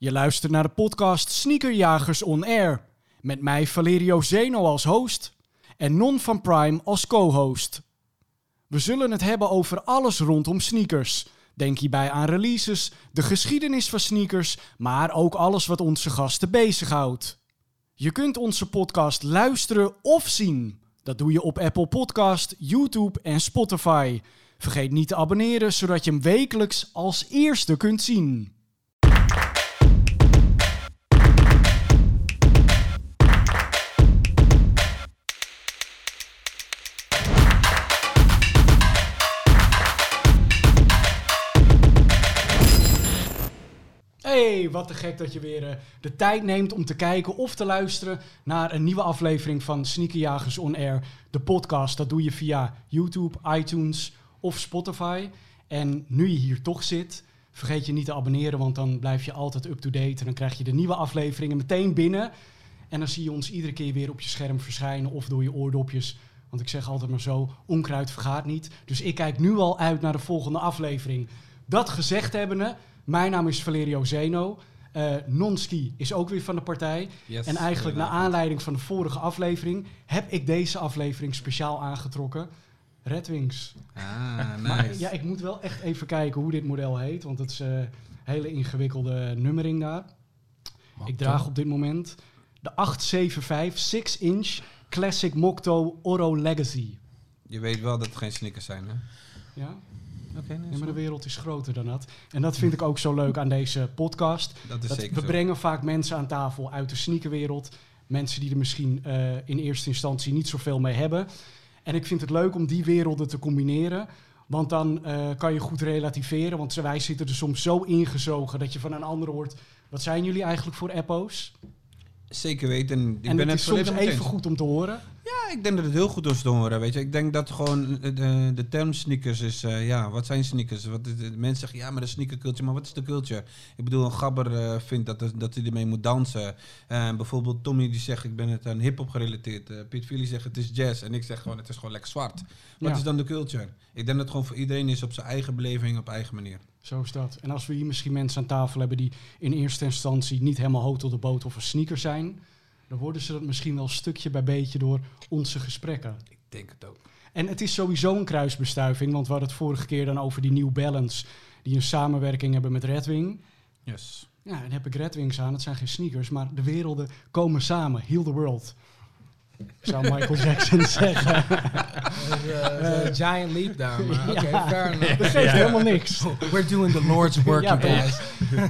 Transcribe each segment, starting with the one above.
Je luistert naar de podcast Sneakerjagers On Air. Met mij Valerio Zeno als host en Non van Prime als co-host. We zullen het hebben over alles rondom sneakers. Denk hierbij aan releases, de geschiedenis van sneakers, maar ook alles wat onze gasten bezighoudt. Je kunt onze podcast luisteren of zien. Dat doe je op Apple Podcast, YouTube en Spotify. Vergeet niet te abonneren, zodat je hem wekelijks als eerste kunt zien. Wat te gek dat je weer eh, de tijd neemt om te kijken of te luisteren naar een nieuwe aflevering van Sneakerjagers On Air, de podcast. Dat doe je via YouTube, iTunes of Spotify. En nu je hier toch zit, vergeet je niet te abonneren, want dan blijf je altijd up-to-date. En dan krijg je de nieuwe afleveringen meteen binnen. En dan zie je ons iedere keer weer op je scherm verschijnen of door je oordopjes. Want ik zeg altijd maar zo, onkruid vergaat niet. Dus ik kijk nu al uit naar de volgende aflevering. Dat gezegd hebbende, mijn naam is Valerio Zeno. Eh Nonski is ook weer van de partij. Yes, en eigenlijk naar aanleiding van de vorige aflevering heb ik deze aflevering speciaal aangetrokken. Red Wings. Ah, Maar nice. ja, ik moet wel echt even kijken hoe dit model heet, want het is een hele ingewikkelde nummering daar. Ik draag op dit moment de 875 6-inch Classic Mocto Oro Legacy. Je weet wel dat het geen sneakers zijn, hè? Ja? Nee, ja, maar de wereld is groter dan dat. En dat vind ik ook zo leuk aan deze podcast. dat is Dat zeker we zo. brengen vaak mensen aan tafel uit de sneakerwereld. Mensen die er misschien eh, in eerste instantie niet zoveel mee hebben. En ik vind het leuk om die werelden te combineren. Want dan eh, kan je goed relativeren. Want wij zitten er soms zo ingezogen dat je van een ander hoort... Wat zijn jullie eigenlijk voor appo's? Zeker weten. Ik en ben het is soms even goed om te horen. Ja, ik denk dat het heel goed is horen, weet je. Ik denk dat gewoon de, de term sneakers is, eh, ja, wat zijn sneakers? Wat, de, mensen zeggen, ja, maar de sneaker culture, maar wat is de culture? Ik bedoel, een gabber eh, vindt dat, dat hij ermee moet dansen. Eh, bijvoorbeeld Tommy die zegt, ik ben het aan hip-hop gerelateerd. Piet Philly zegt, het is jazz. En ik zeg gewoon, het is gewoon lekker zwart. Wat Ja. is dan de culture? Ik denk dat het gewoon voor iedereen is op zijn eigen beleving, op eigen manier. Zo is dat. En als we hier misschien mensen aan tafel hebben die in eerste instantie niet helemaal hoog tot de boot of een sneaker zijn, dan worden ze dat misschien wel stukje bij beetje door onze gesprekken. Ik denk het ook. En het is sowieso een kruisbestuiving, want we hadden het vorige keer dan over die New Balance, die een samenwerking hebben met Redwing. Yes. Ja, en heb ik Redwings aan, het zijn geen sneakers, maar de werelden komen samen. Heal the world. Zou Michael Jackson zeggen. Uh, a giant leap maar oké, Ja. fair enough. Dat geeft helemaal niks. We're doing the Lord's work, Ja, you guys.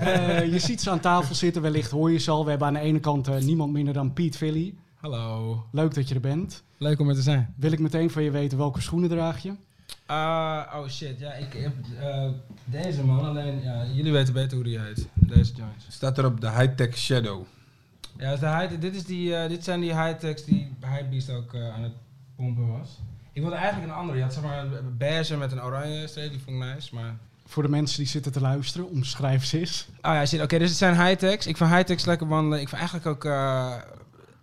Eh, je ziet ze aan tafel zitten, wellicht hoor je ze al. We hebben aan de ene kant eh, niemand minder dan Pete Philly. Hallo. Leuk dat je er bent. Leuk om er te zijn. Wil ik meteen van je weten welke schoenen draag je? oh shit, ja, ik heb eh, deze man, alleen ja, jullie weten beter hoe die heet. Deze joints. Staat er op de high-tech shadow. Ja, is de high, dit, is die, eh, dit zijn die high-techs die Hypebeast ook eh, aan het pompen was. Ik wilde eigenlijk een andere. Je had zeg maar een beige met een oranje streep, die vond ik nice, maar... Voor de mensen die zitten te luisteren, omschrijf ze eens. Oh ja. Oké, dus het zijn high-techs. Ik vind high-techs lekker wandelen. Ik vind eigenlijk ook eh,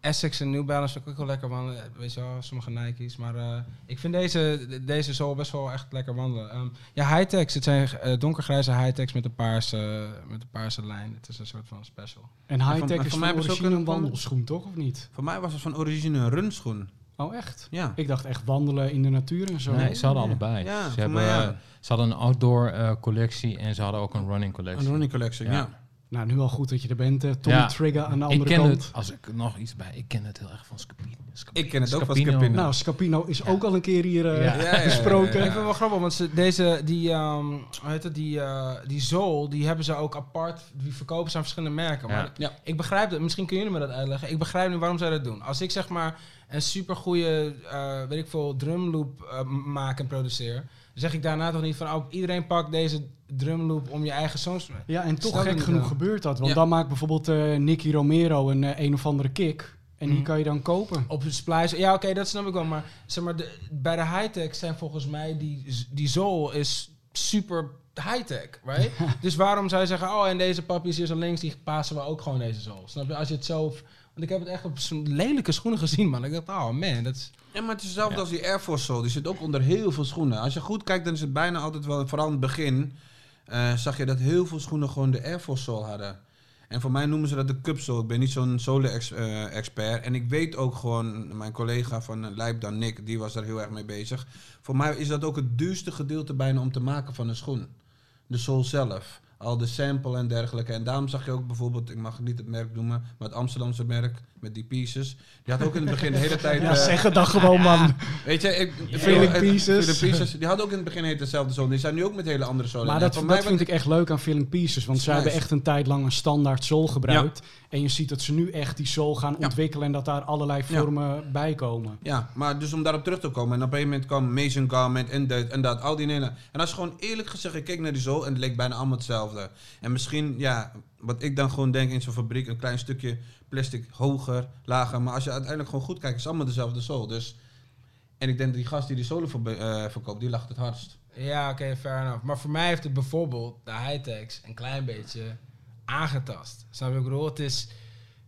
Essex en New Balance vind ik ook wel lekker wandelen. Weet je wel, sommige Nike's. Maar eh, ik vind deze, deze zool best wel echt lekker wandelen. Ehm, ja, high-techs. Het zijn eh, donkergrijze high-techs met een paarse, met een paarse lijn. Het is een soort van special. En high-tech is mij van hebben ze ook een wandelschoen, toch? Of niet? Voor mij was het van origine een runschoen. Oh, echt? Ja. Ik dacht echt wandelen in de natuur en zo. Nee, ze hadden allebei. Ja, ze, voor hebben, mij, ja. eh, ze hadden een outdoor eh, collectie en ze hadden ook een running collectie. Een running collection, Ja. Nou, nu al goed dat je er bent. Tommy Ja. Trigger aan de ik andere ken kant. het, als ik nog iets bij, ik ken het heel erg van Scapino. Ik ken het ook van Scapino. Nou, Scapino is ook al een keer hier eh, besproken. Ik vind het wel grappig, want ze, deze, die, ehm, hoe heet het, die, eh, die zool, die hebben ze ook apart, die verkopen ze aan verschillende merken. Ja. Maar Ja. ik begrijp dat, misschien kunnen jullie me dat uitleggen. Ik begrijp nu waarom zij dat doen. Als ik zeg maar een super goede, weet ik veel, drumloop maak en produceer, zeg ik daarna toch niet van, oh, iedereen pakt deze drumloop om je eigen songs maken. Ja, en toch gek genoeg gebeurt dat. Want Ja. dan maakt bijvoorbeeld eh, Nicky Romero een eh, een of andere kick. En die Mhm. kan je dan kopen. Op een splice. Ja, oké, dat snap ik wel. Maar, zeg maar de, bij de high-tech zijn volgens mij die, die zool is super high-tech, right? dus waarom zou je zeggen, oh, en deze papjes hier zo links, die passen we ook gewoon deze zool. Snap je? Als je het zo... Want ik heb het echt op zo'n lelijke schoenen gezien, man. Ik dacht, oh man, dat is... Ja, maar het is hetzelfde als die Air Force Soul. Die zit ook onder heel veel schoenen. Als je goed kijkt, dan is het bijna altijd wel, vooral in het begin, eh, zag je dat heel veel schoenen gewoon de Air Force Soul hadden. En voor mij noemen ze dat de cupsole. Ik ben niet zo'n sole-expert. en ik weet ook gewoon, mijn collega van Lijp dan, Nick, die was daar heel erg mee bezig. Voor mij is dat ook het duurste gedeelte bijna om te maken van een schoen. De sol zelf. Al de sample en dergelijke. En daarom zag je ook bijvoorbeeld, ik mag niet het merk noemen, maar het Amsterdamse merk met die pieces. Die had ook in het begin de hele tijd... Ja, eh, zeg het dan gewoon, man. Weet je, ik, Feeling eh, Pieces. Die hadden ook in het begin heet dezelfde zolen. Die zijn nu ook met hele andere zolen. Maar En dat, dat mij vind ik echt leuk aan Feeling Pieces. Want zij Nice. hebben echt een tijd lang een standaard sol gebruikt. En je ziet dat ze nu echt die sol gaan Ja. ontwikkelen... en dat daar allerlei Ja. vormen bij komen. Ja, maar dus om daarop terug te komen. En op een gegeven moment kwam Mason Garment en dit en dat, al die dingen. En als je gewoon eerlijk gezegd, ik keek naar die zool en het leek bijna allemaal hetzelfde. En misschien, ja, wat ik dan gewoon denk in zo'n fabriek, een klein stukje plastic hoger, lager. Maar als je uiteindelijk gewoon goed kijkt, is allemaal dezelfde zool. Dus, en ik denk dat die gast die die zolen eh, verkoopt, die lacht het hardst. Ja, oké, fair enough. Maar voor mij heeft het bijvoorbeeld de high-techs een klein beetje aangetast. Snap je ik bedoel? Het is,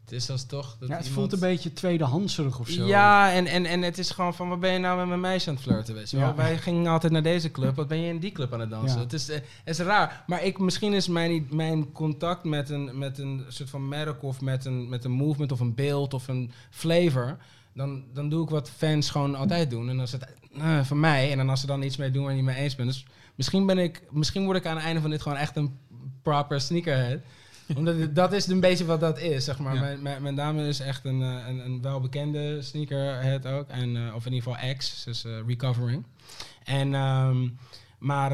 het is als toch... Dat Ja, het iemand- voelt een beetje tweedehandserig of zo. Ja, en, en, en het is gewoon van, wat ben je nou met mijn meisje aan het flirten, weet je? Ja. Wij gingen altijd naar deze club, wat ben je in die club aan het dansen? Ja. Het, is, eh, het is raar, maar ik, misschien is mijn, mijn contact met een, met een soort van merk of met een, met een movement of een beeld of een flavor... Dan, dan doe ik wat fans gewoon altijd doen. En als het eh, van mij, en dan als ze dan iets mee doen waar je niet mee eens bent. Dus misschien, ben ik, misschien word ik aan het einde van dit gewoon echt een proper sneakerhead. Omdat het- dat is een beetje wat dat is, zeg maar. Ja. Mijn, mijn, mijn dame is echt een, eh, een, een welbekende sneakerhead ook. En, eh, of in ieder geval ex, dus eh, recovering. En, ehm, maar...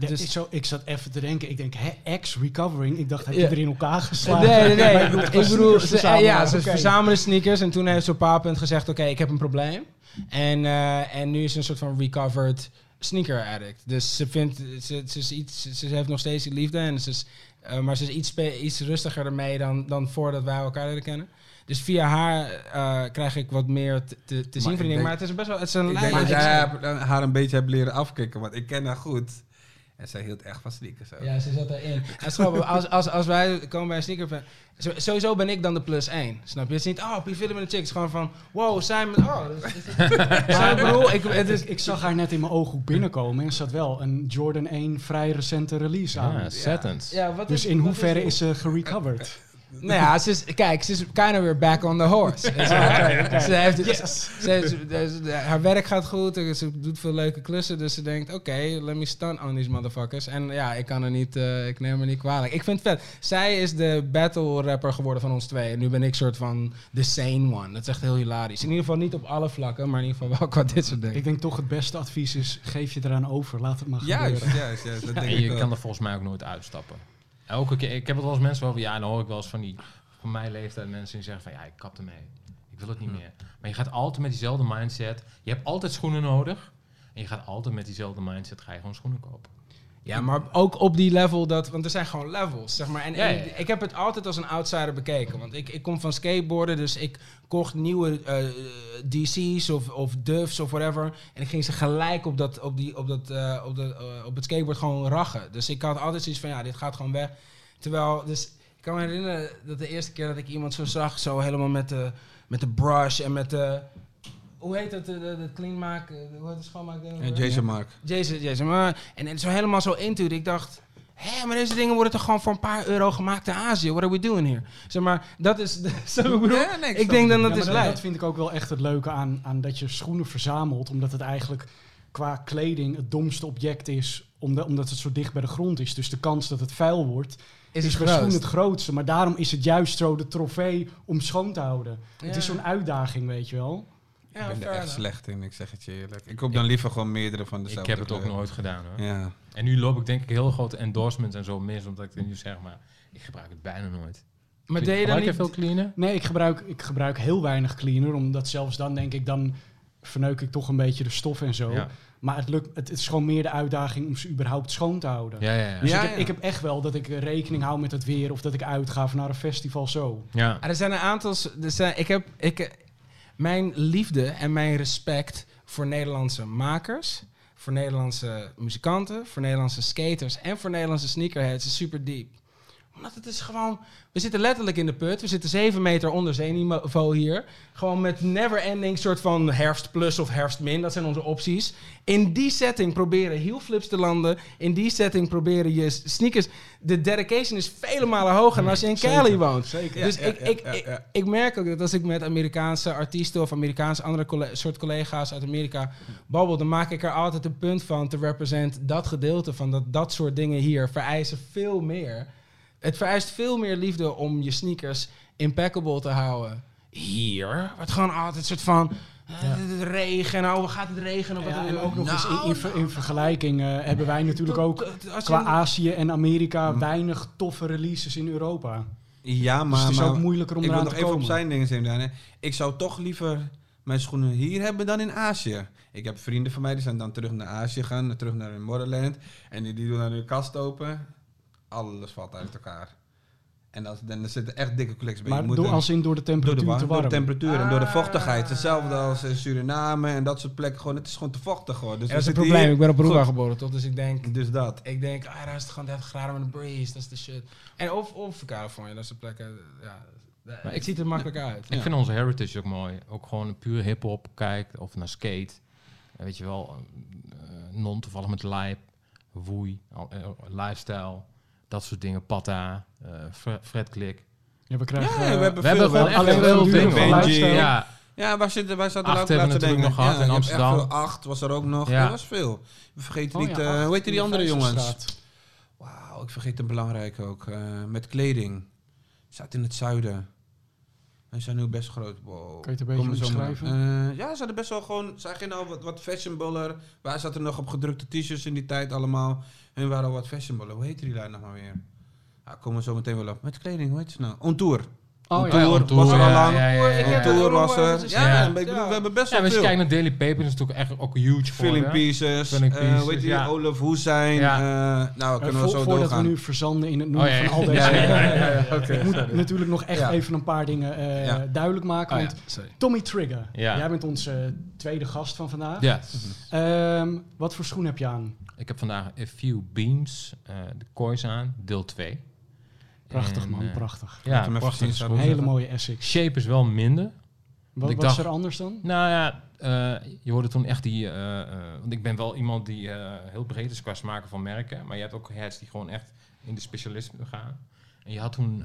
Ja, dus, ik, zo, ik zat even te denken, ik denk, hè, ex-recovering? Ik dacht, heb je er in elkaar geslagen? Nee, nee, nee. Ik bedoel, ze, verzamelen. ja, ze verzamelen sneakers. En toen heeft ze op een bepaald punt gezegd, oké, ik heb een probleem. En, en nu is een soort van recovered sneaker addict. Dus ze vindt, ze, ze, is iets, ze, ze heeft nog steeds die liefde. En ze is, eh, maar ze is iets, iets rustiger ermee dan, dan voordat wij elkaar leren kennen. Dus via haar eh, krijg ik wat meer te, te, zien van die Maar het is best wel, het is een Ik lijn. denk dat jij haar- haar een beetje hebt leren afkicken, want ik ken haar goed. En zij hield echt van sneakers. ook. Ja, ze zat erin. En is als, als, als wij komen bij een sneaker... Sowieso ben ik dan de plus één. Snap je? Het is niet, oh, film met een chick. Het is gewoon van, wow, Simon, oh. is- is- ik? Ik, het is, Ik, ik zag haar net in mijn ooghoek binnenkomen en ze had wel een Jordan 1 vrij recente release aan. Ja, Satins. ja, wat Dus is- in wat hoeverre dit? is ze gerecoverd? Nou ja, ze is, kijk, ze is kind of weer back on the horse. Ze heeft, ze heeft- ze- ze- haar werk gaat goed, en ze doet veel leuke klussen, dus ze denkt, oké, let me stun on these motherfuckers. En ja, ik kan er niet, eh, ik neem er niet kwalijk. Ik vind het vet. Zij is de battle rapper geworden van ons twee. En nu ben ik soort van de sane one. Dat is echt heel hilarisch. In ieder geval niet op alle vlakken, maar in ieder geval wel qua dit soort dingen. Ik denk toch het beste advies is, geef je eraan over. Laat het maar Juist, gebeuren. juist, juist. Dat Ja, denk en ik je wel. kan er volgens mij ook nooit uitstappen. Elke keer, ik heb het wel eens mensen over, ja, dan hoor ik wel eens van die, van mijn leeftijd mensen die zeggen van, ja, ik kap ermee. Ik wil het niet meer. Maar je gaat altijd met diezelfde mindset. Je hebt altijd schoenen nodig. En je gaat altijd met diezelfde mindset, ga je gewoon schoenen kopen. Ja, maar ook op die level dat, want er zijn gewoon levels, zeg maar. En, Ja, en ja, ja. ik heb het altijd als een outsider bekeken, want ik, ik kom van skateboarden, dus ik kocht nieuwe eh, DC's of, of Duffs of whatever, en ik ging ze gelijk op dat, op die, op dat, eh, op dat, eh, op het skateboard gewoon rachen. Dus ik had altijd zoiets van, ja, dit gaat gewoon weg. Terwijl, dus ik kan me herinneren dat de eerste keer dat ik iemand zo zag, zo helemaal met de, met de brush en met de, hoe heet het, de, de, de clean maken, hoe heet het schoonmaak? En Jason Mark. Jason, Jason, maar, en, en zo helemaal zo into it. Ik dacht, hé, maar deze dingen worden toch gewoon voor een paar euro gemaakt in Azië. What are we doing here? Zeg maar, dat is, zo ik bedoel. Ja, nee, ik denk het. dan dat Ja, is maar dat, vind ik ook wel echt het leuke aan, aan dat je schoenen verzamelt. Omdat het eigenlijk qua kleding het domste object is. Omdat, omdat het zo dicht bij de grond is. Dus de kans dat het vuil wordt, Is is het het grootste. Maar daarom is het juist zo de trofee om schoon te houden. Het is Ja. zo'n uitdaging, weet je wel. Ja, ik ben er echt slecht in, ik zeg het je eerlijk. Ik koop dan liever gewoon meerdere van Ik dezelfde heb het ook nooit gedaan hoor. Ja. En nu loop ik denk ik heel grote endorsements en zo mis, omdat ik nu zeg maar, ik gebruik het bijna nooit. Maar deed je dan niet... veel cleaner? Nee, ik gebruik, ik gebruik heel weinig cleaner. Omdat zelfs dan denk ik, dan verneuk ik toch een beetje de stof en zo. Ja. Maar het, lukt, het is gewoon meer de uitdaging om ze überhaupt schoon te houden. Ja, ja, ja. Dus Ja, ik, heb, ja. ik heb echt wel dat ik rekening hou met het weer of dat ik uitga of naar een festival zo. ja. Ah, Er zijn een aantal... Er zijn, ik heb... Ik, mijn liefde en mijn respect voor Nederlandse makers... voor Nederlandse muzikanten, voor Nederlandse skaters... en voor Nederlandse sneakerheads is super diep. Omdat het is gewoon... We zitten letterlijk in de put. We zitten 7 meter onder zeeniveau hier. Gewoon met never-ending soort van herfst plus of herfst min. Dat zijn onze opties. In die setting proberen heel flips te landen. In die setting proberen je sneakers... De dedication is vele malen hoger dan als je in Zeker. Cali woont. Zeker. dus Ja, ik, ja, ik, ja, ik, merk ook dat als ik met Amerikaanse artiesten of Amerikaanse andere soort collega's uit Amerika babbel, dan maak ik er altijd een punt van te represent dat gedeelte van dat dat soort dingen hier vereisen veel meer. Het vereist veel meer liefde om je sneakers impeccable te houden. Hier wordt gewoon altijd een soort van eh, het regen, oh gaat het regenen? Wat Ja, en ook nog eens in, Nou, in, ver- in vergelijking eh, hebben wij natuurlijk ook qua Azië en Amerika weinig toffe releases in Europa. Ja, dus maar, het is maar ook moeilijker om ik wil nog even komen. op zijn dingen zeggen. hè. Ik zou toch liever mijn schoenen hier hebben dan in Azië. Ik heb vrienden van mij die zijn dan terug naar Azië gaan, terug naar hun motherland. En die, die doen dan hun kast open. Alles valt uit elkaar. En dat, dan er zitten echt dikke collecties bij. Je Maar moet door, als in door de door de, temperatuur door de temperatuur en door de Ah. vochtigheid. Hetzelfde als in Suriname en dat soort plekken. Gewoon, het is gewoon te vochtig gewoon. Dus dat is het probleem. hier- Ik ben op Aruba geboren, toch? Dus ik denk, Dus dat. Ik denk, ah, daar is het gewoon 30 graden met een breeze, dat is de shit. En of, of Californië, dat is de plekken, ja, Maar het ik- ziet er makkelijk uit. Ik vind onze heritage ook mooi. Ook gewoon puur hip-hop kijkt of naar skate. Eh, weet je wel, eh, non toevallig met lijp, woei, al- eh, lifestyle, dat soort dingen. Patta, eh, Fre- Fred Klik. Ja, we krijgen... Ja, eh, we hebben We hebben veel, gewoon we echt veel dingen. Ja, Ja, waar zitten, wij zaten Acht ook hebben we natuurlijk denken. nog gehad ja, in Amsterdam. veel. Acht was er ook nog. Ja. Dat was veel. We vergeten oh niet, ja, eh, hoe heet die de andere jongens? Wauw, ik vergeet een belangrijke ook. eh, met kleding. Zat in het zuiden. En zijn nu best groot. Wow. Kan je het een beetje omschrijven? Eh, ja, ze hadden best wel gewoon... Zij gingen al wat, wat fashionabler. Wij zaten nog op gedrukte t-shirts in die tijd allemaal. En waren al wat fashionabler. Hoe heette die lijn nog maar weer? Ja, komen we zo meteen wel op. Met kleding, hoe heet ze nou? On Tour. Oh ja, Tour was er al ja, lang. ja, ja, ja, ja. Tour was er. Ja, Ja, ja. ik bedoel, we hebben best Ja, wel als je veel. kijkt naar Daily Paper, is het natuurlijk echt ook huge Filling. Pieces, Filling eh, Pieces, die? ja. Olaf Hoesijn. Ja. eh, nou, we Eh, kunnen wel zo voordat doorgaan. we nu verzanden in het noemen Oh, ja, van al ja. deze... Ja, ja, ja, ja, ja, Ik moet natuurlijk nog echt Ja. even een paar dingen eh, Ja. duidelijk maken. Oh, want ja. Tommy Trigger, Ja. jij bent onze tweede gast van vandaag. Ja. Ehm, wat voor schoen heb je aan? Ik heb vandaag A Few Beams, eh, de Kois aan, deel 2. Prachtig En, man, eh, prachtig. Ja, prachtig zien, Een hele mooie Essex. Shape is wel minder. Wat, wat is er anders dan? Nou ja, eh, je hoorde toen echt die... eh, eh, want ik ben wel iemand die eh, heel breed is qua smaken van merken. Maar je hebt ook heads die gewoon echt in de specialisme gaan. En je had toen...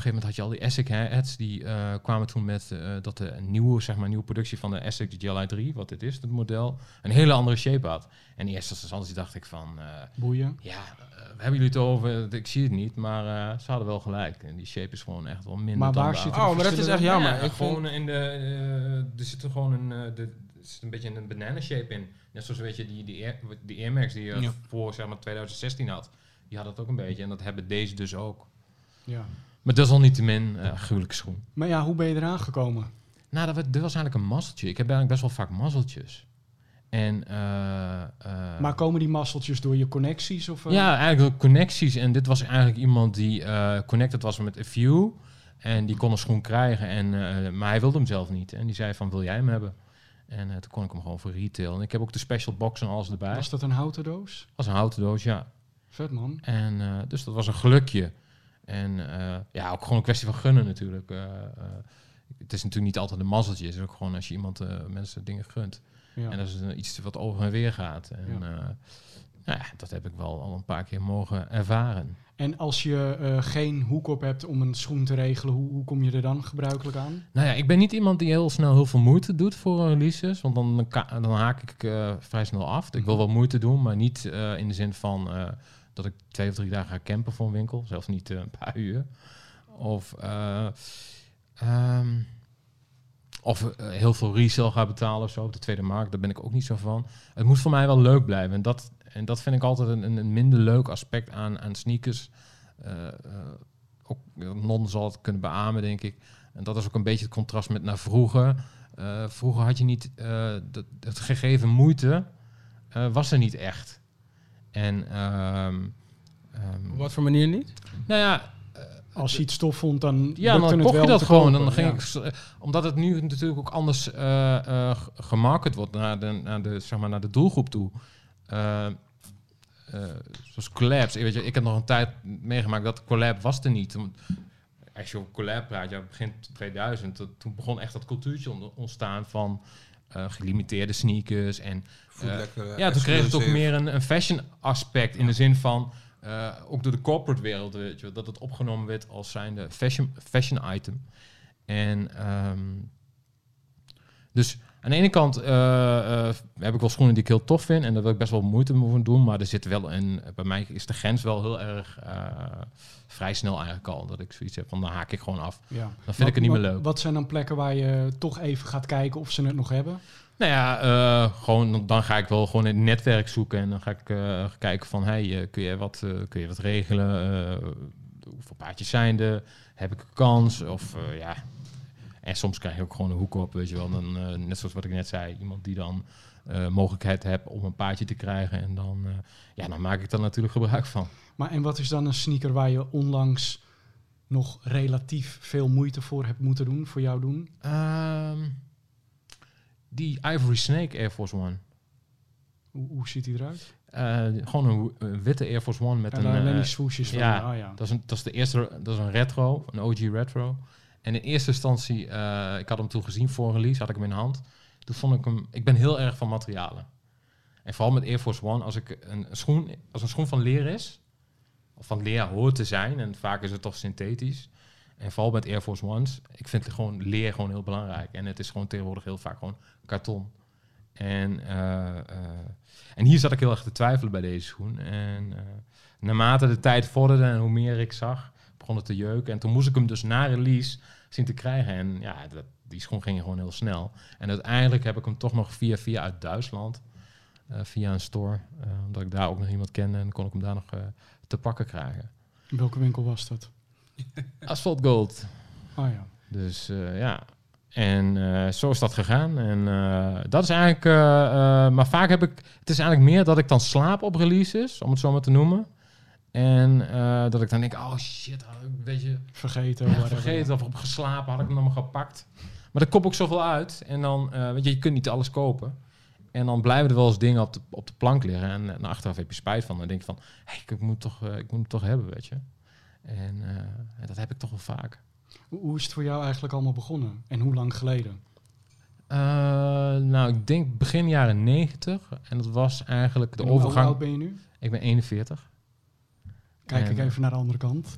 op een gegeven moment had je al die Essex heads. Die eh, kwamen toen met eh, dat de nieuwe, zeg maar, nieuwe productie van de Essex GLI 3, wat dit is, het model, een hele andere shape had. En in eerste instantie dacht ik van... eh, Boeien. ja, we hebben jullie het over? Ik zie het niet, maar eh, ze hadden wel gelijk. En die shape is gewoon echt wel minder Maar waar zit. Oh, maar dat is echt jammer. Ja, ik gewoon vind, in de, er zit er gewoon een, de, er zit een beetje een banana shape in. Net zoals weet je die, die, Air, die Air Max die je Ja. voor zeg maar 2016 had, die had dat ook een beetje. En dat hebben deze dus ook. Ja. Maar dat is al niet te min eh gruwelijke schoen. Maar ja, hoe ben je eraan gekomen? Nou, dat, was eigenlijk een mazzeltje. Ik heb eigenlijk best wel vaak mazzeltjes. En, eh, eh, maar komen die masseltjes door je connecties? Of? Ja, eigenlijk connecties. En dit was eigenlijk iemand die connected was met A Few. En die kon een schoen krijgen. En, maar hij wilde hem zelf niet. En die zei van, wil jij hem hebben? En toen kon ik hem gewoon voor retail. En ik heb ook de special box en alles erbij. Was dat een houten doos? was een houten doos, ja. Vet man. En dus dat was een gelukje. En eh, ja, ook gewoon een kwestie van gunnen natuurlijk. Eh, eh, het is natuurlijk niet altijd een mazzeltje. Het is ook gewoon als je iemand, mensen dingen gunt. Ja. En dat is iets wat over en weer gaat. En Ja. nou ja, dat heb ik wel al een paar keer mogen ervaren. En als je geen hoek op hebt om een schoen te regelen, hoe, hoe kom je er dan gebruikelijk aan? Nou ja, ik ben niet iemand die heel snel heel veel moeite doet voor releases. Want dan, dan haak ik vrij snel af. Ik wil wel moeite doen, maar niet in de zin van dat ik twee of drie dagen ga campen voor een winkel. Zelfs niet eh, een paar uur. Of, eh, ehm, of eh, heel veel resale ga betalen of zo op de tweede markt. Daar ben ik ook niet zo van. Het moet voor mij wel leuk blijven. En dat, en dat vind ik altijd een, een- minder leuk aspect aan, aan sneakers. Ook Non zal het kunnen beamen, denk ik. En dat is ook een beetje het contrast met naar vroeger. Vroeger had je niet uh, gegeven moeite was er niet echt. En um, um, op wat voor manier niet? Nou ja, als je iets stof vond, dan ja, dan het kocht wel je dat gewoon. Kopen, dan ging ja. ik, omdat het nu natuurlijk ook anders uh, gemarket wordt naar de, naar de, zeg maar, naar de doelgroep toe. Uh, eh, zoals collabs. Ik, weet je, ik heb nog een tijd meegemaakt dat collab was er niet. Als je over collab praat, ja, begin 2000, dat- toen begon echt dat cultuurtje on- ontstaan van eh, gelimiteerde sneakers en Eh, eh, ja, toen kreeg het ook meer een, een fashion aspect in de zin van, ook door de corporate wereld, weet je, dat het opgenomen werd als zijnde fashion, fashion item. En ehm, dus aan de ene kant eh, eh, heb ik wel schoenen die ik heel tof vind en daar wil ik best wel moeite voor doen, maar er zit wel een, bij mij is de grens wel heel erg eh, vrij snel eigenlijk al, dat ik zoiets heb van, dan haak ik gewoon af. Ja. Dan vind ik het niet meer leuk. Wat zijn dan plekken waar je toch even gaat kijken of ze het nog hebben? Nou ja, gewoon, dan ga ik wel gewoon in het netwerk zoeken en dan ga ik kijken van, hey, kun, je wat, kun je wat regelen? Hoeveel paardjes zijn er? Heb ik een kans? Of ja, en soms krijg je ook gewoon een hoek op, weet je wel. Dan, eh, net zoals wat ik net zei, iemand die dan eh, mogelijkheid hebt om een paardje te krijgen en dan, eh, ja, dan maak ik daar natuurlijk gebruik van. Maar en wat is dan een sneaker waar je onlangs nog relatief veel moeite voor hebt moeten doen, voor jou doen? Ehm, die Ivory Snake Air Force One. Hoe, hoe ziet die eruit? Gewoon een, witte Air Force One met en een... eh, die swooshes van, ja, oh ja. Dat is, een, dat is de eerste, dat is een retro, een OG retro. En in eerste instantie, eh, ik had hem toen gezien voor een release, had ik hem in de hand. Toen vond ik hem, ik ben heel erg van materialen. En vooral met Air Force One, als ik een schoen, als een schoen van leer is, of van leer hoort te zijn, en vaak is het toch synthetisch. En vooral met Air Force Ones, ik vind gewoon leer gewoon heel belangrijk. En het is gewoon tegenwoordig heel vaak gewoon karton. En, eh, eh, en hier zat ik heel erg te twijfelen bij deze schoen. En naarmate de tijd vorderde en hoe meer ik zag, begon het te jeuken. En toen moest ik hem dus na release zien te krijgen. En ja, dat, die schoen ging gewoon heel snel. En uiteindelijk heb ik hem toch nog via via uit Duitsland, eh, via een store, eh, omdat ik daar ook nog iemand kende. En kon ik hem daar nog eh, te pakken krijgen. In welke winkel was dat? Asphalt Gold. Oh ja. Dus ja. En zo is dat gegaan. En dat is eigenlijk. maar vaak heb ik. Het is eigenlijk meer dat ik dan slaap op releases, om het zo maar te noemen. En eh, dat ik dan denk: oh shit, had ik een beetje Vergeten. ja, vergeten of op geslapen, had ik hem nog maar gepakt. Maar er komt ook zoveel uit. En dan, eh, weet je, je kunt niet alles kopen. En dan blijven er wel eens dingen op de, op de plank liggen. En, en achteraf heb je spijt van. Dan denk je van, hey, ik, moet toch, eh, ik moet hem toch hebben, weet je. En dat heb ik toch wel vaak. Hoe, hoe is het voor jou eigenlijk allemaal begonnen? En hoe lang geleden? Nou, ik denk begin jaren 90. En dat was eigenlijk de En hoe- Hoe overgang. oud ben je nu? Ik ben 41. Kijk En- ik even naar de andere kant.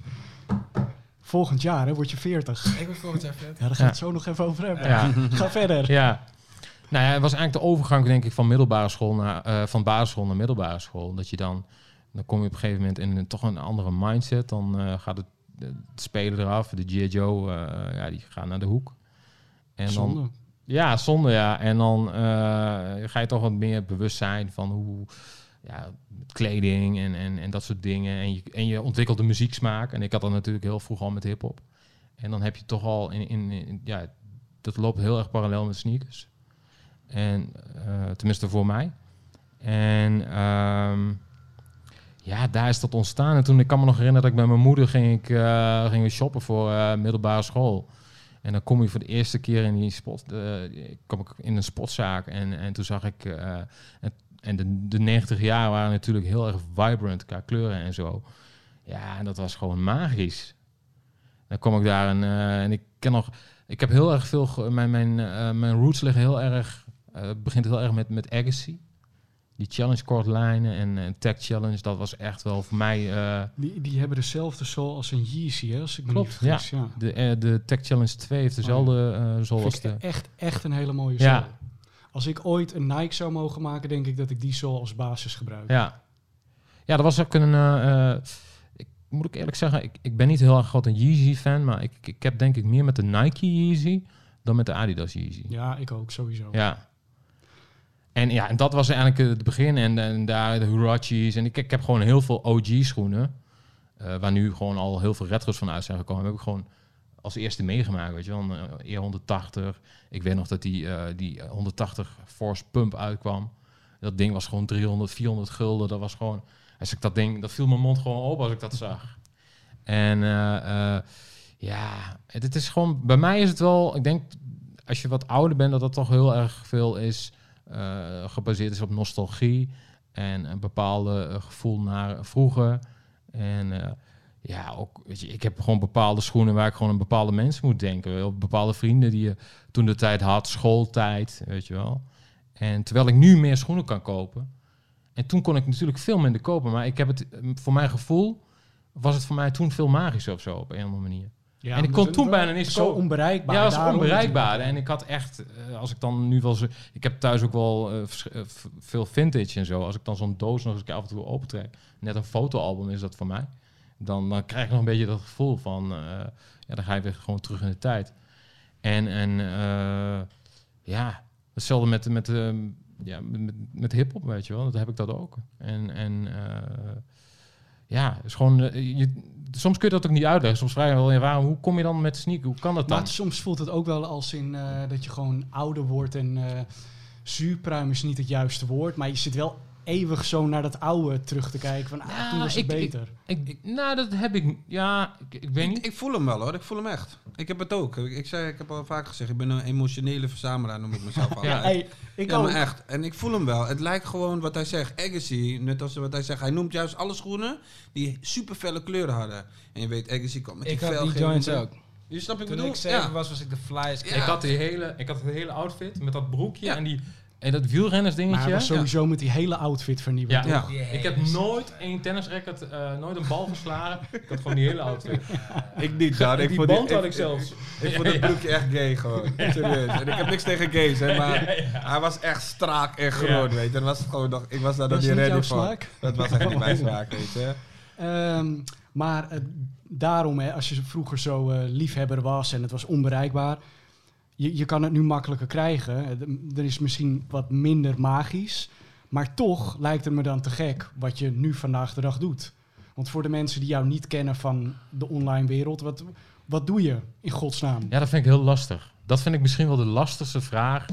Volgend jaar hè, word je 40. Ik ben volgend jaar vet. Ja, daar gaan we het zo nog even over hebben. Ja. Ga verder. Ja. Nou ja, het was eigenlijk de overgang, denk ik, van middelbare school naar eh, van basisschool naar middelbare school. Dat je dan, dan kom je op een gegeven moment in een, toch een andere mindset. Dan eh, gaat het, het spelen eraf. De G.I. Joe, eh, ja, die gaan naar de hoek. En dan, Zonde. ja, zonde, ja. En dan eh, ga je toch wat meer bewust zijn van hoe ja, kleding en, en, en dat soort dingen. En je, en je ontwikkelt de muzieksmaak. En ik had dat natuurlijk heel vroeg al met hip-hop. En dan heb je toch al in, in, ja, dat loopt heel erg parallel met sneakers. En eh, tenminste voor mij. En ehm, ja, daar is dat ontstaan. En toen, ik kan me nog herinneren dat ik met mijn moeder ging, ik, eh, ging we shoppen voor eh, middelbare school. En dan kom je voor de eerste keer in die spot, kom ik in een spotzaak en, en toen zag ik, en, de, de 90 jaar waren natuurlijk heel erg vibrant qua kleuren en zo. Ja, en dat was gewoon magisch. Dan kom ik daar en, eh, en ik ken nog, ik heb heel erg veel, ge- mijn, mijn, eh, mijn roots liggen heel erg, eh, het begint heel erg met, met Agassi. Die challenge kort lijnen en, en tech challenge, dat was echt wel voor mij... Die, die hebben dezelfde sol als een Yeezy, hè, als ik me Klopt, niet vergis. Ja. de, de Tech Challenge 2 heeft dezelfde Vind ik de... echt, echt een hele mooie Ja. Als ik ooit een Nike zou mogen maken, denk ik dat ik die sol als basis gebruik. Ja. ja, dat was ook een... eh, ik moet ik eerlijk zeggen, ik, ik ben niet heel erg groot een Yeezy-fan, maar ik, ik heb denk ik meer met de Nike Yeezy dan met de Adidas Yeezy. Ja, ik ook, sowieso. Ja. En ja, en dat was eigenlijk eh, het begin. En, en daar de Huaraches. En ik, ik heb gewoon heel veel OG-schoenen. waar nu gewoon al heel veel retro's van uit zijn gekomen. Heb ik gewoon als eerste meegemaakt, weet je wel. Een eh, E180. Ik weet nog dat die, eh, die 180 Force Pump uitkwam. Dat ding was gewoon 300, 400 gulden. Dat was gewoon... Als ik dat ding... Dat viel mijn mond gewoon op als ik dat zag. En eh, eh, ja, het, het is gewoon... Bij mij is het wel... Ik denk, als je wat ouder bent, dat dat toch heel erg veel is... eh, gebaseerd is op nostalgie. En een bepaalde eh, gevoel naar vroeger. En eh, ja, ook, weet je, ik heb gewoon bepaalde schoenen waar ik gewoon aan bepaalde mensen moet denken. Wel, bepaalde vrienden die je toen de tijd had, schooltijd, weet je wel. En terwijl ik nu meer schoenen kan kopen. En toen kon ik natuurlijk veel minder kopen. Maar ik heb het, eh, voor mijn gevoel, was het voor mij toen veel magischer of zo, op een of andere manier. Ja, En ik kon toen bijna niet Zo kopen. onbereikbaar. Ja, was onbereikbaar. En ik had echt, eh, als ik dan nu wel zo... Ik heb thuis ook wel eh, veel vintage en zo. Als ik dan zo'n doos nog eens af en toe opentrek. Net een fotoalbum is dat voor mij. Dan, dan krijg ik nog een beetje dat gevoel van... eh, ja, dan ga je weer gewoon terug in de tijd. En, en eh, ja, hetzelfde met, met, eh, ja, met, met hip-hop, weet je wel. Dat heb ik dat ook. En, en ja, is gewoon... je, soms kun je dat ook niet uitleggen. Soms vraag je wel, ja, waarom, hoe kom je dan met sneaker? Hoe kan dat dan? Maar soms voelt het ook wel als in dat je gewoon ouder wordt en zuurpruim is niet het juiste woord, maar je zit wel eeuwig zo naar dat oude terug te kijken van ah, Ja, toen was het ik- beter. Ik, nou, dat heb ik. Ja, ik, ik weet Ik, niet. ik voel hem wel hoor, ik voel hem echt. Ik heb het ook. Ik, ik, zei, ik heb al vaak gezegd, ik ben een emotionele verzamelaar, noem ik mezelf al. Ja. Hey, ik ja, ook. maar echt. En ik voel hem wel. Het lijkt gewoon wat hij zegt. Agassi, net als wat hij zegt. Hij noemt juist alle schoenen die super felle kleuren hadden. En je weet, Agassi komt met Ik die had die joints ook. Je snapt wat ik Toen bedoel? ik zeven Ja. was, was ik de flyest. Ja. Ik had die hele, ik had het hele outfit met dat broekje Ja. en die en dat wielrennersdingetje. maar hij was sowieso met die hele outfit vernieuwd. Ja. Ik heb nooit één tennisracket, eh, nooit een bal geslagen. ik had gewoon die hele outfit. Ik niet, dan. Ik die vond band had ik zelfs. Ik vond het broekje echt gay gewoon. Serieus. En ik heb niks tegen gays, hè, maar hij was echt strak en groot, weet je. Dan was het gewoon nog, ik was daar nog Was niet ready smaak? Dat was echt niet mijn smaak, weet je. Ehm, maar daarom, hè, als je vroeger zo eh, liefhebber was en het was onbereikbaar, je, je kan het nu makkelijker krijgen. Eh, Er is misschien wat minder magisch, maar toch lijkt het me dan te gek wat je nu vandaag de dag doet. Want voor de mensen die jou niet kennen van de online wereld, wat, wat doe je in godsnaam? Ja, dat vind ik heel lastig. Dat vind ik misschien wel de lastigste vraag.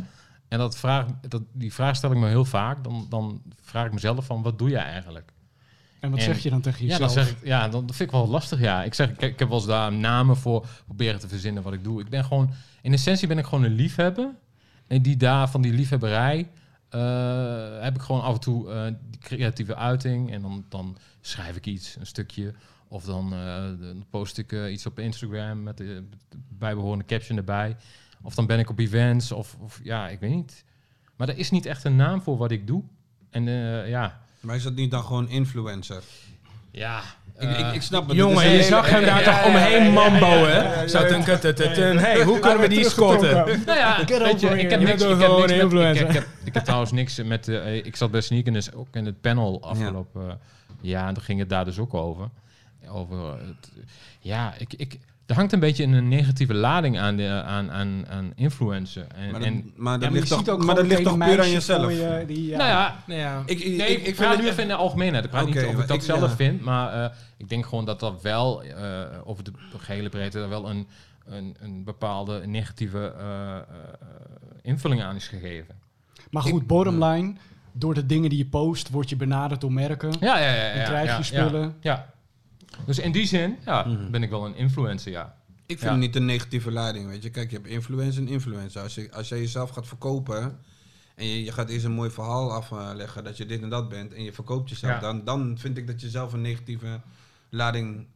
En dat vraag, dat, die vraag stel ik me heel vaak. Dan, dan vraag ik mezelf van, wat doe je eigenlijk? En wat En- zeg je dan tegen Ja, jezelf? dan zeg ik, ja, dan dat vind ik wel lastig. Ja, ik zeg, ik, ik heb wel eens daar namen voor proberen te verzinnen wat ik doe. Ik ben gewoon, in essentie ben ik gewoon een liefhebber. En die daar van die liefhebberij eh, heb ik gewoon af en toe eh, die creatieve uiting. En dan, dan schrijf ik iets, een stukje. Of dan, eh, dan post ik iets op Instagram met de bijbehorende caption erbij. Of dan ben ik op events. Of, of ja, ik weet niet. Maar er is niet echt een naam voor wat ik doe. En ja, Maar is dat niet dan gewoon influencer? ja. Ik, ik, ik snap het. Jongen, je zag hem daar toch omheen ja, mambo, ja, hè? ja, ja, Zo, ja. tun, tun, tun, tun, tun. Hey, hoe kunnen we die scotten? Nou ja, weet je, ik heb niks, ik heb gewoon niks met, ik, influencer. ik, heb, ik heb trouwens niks met... eh, ik zat bij Sneakers ook in het panel afgelopen eh, jaar. En toen ging het daar dus ook over. Over het, ja, ik, ik, er hangt een beetje een negatieve lading aan, de, aan, aan, aan influencer. En, Maar dat, en, maar dat ligt ziet toch, ook maar dat ligt toch puur aan jezelf? voor je die, ja. nou ja, Nou ja. Ik, ik, Nee, ik, ik, ik praat nu het... even in de algemeenheid. Ik praat niet of ik dat ik- zelf ja. vind, maar eh, ik denk gewoon dat dat wel eh, over de gehele breedte er wel een, een, een bepaalde negatieve eh, eh, invulling aan is gegeven. Maar goed, bottom line, door de dingen die je post, word je benaderd door merken. Ja, ja, ja. ja En krijg je ja, spullen. Ja, ja. Dus in die zin ja, Mhm. ben ik wel een influencer, ja. Ik vind Ja. het niet een negatieve lading, weet je. Kijk, je hebt influencer en influencer. Als je, als jij jezelf gaat verkopen en je, je gaat eerst een mooi verhaal afleggen dat je dit en dat bent en je verkoopt jezelf, Ja. dan, dan vind ik dat je zelf een negatieve lading,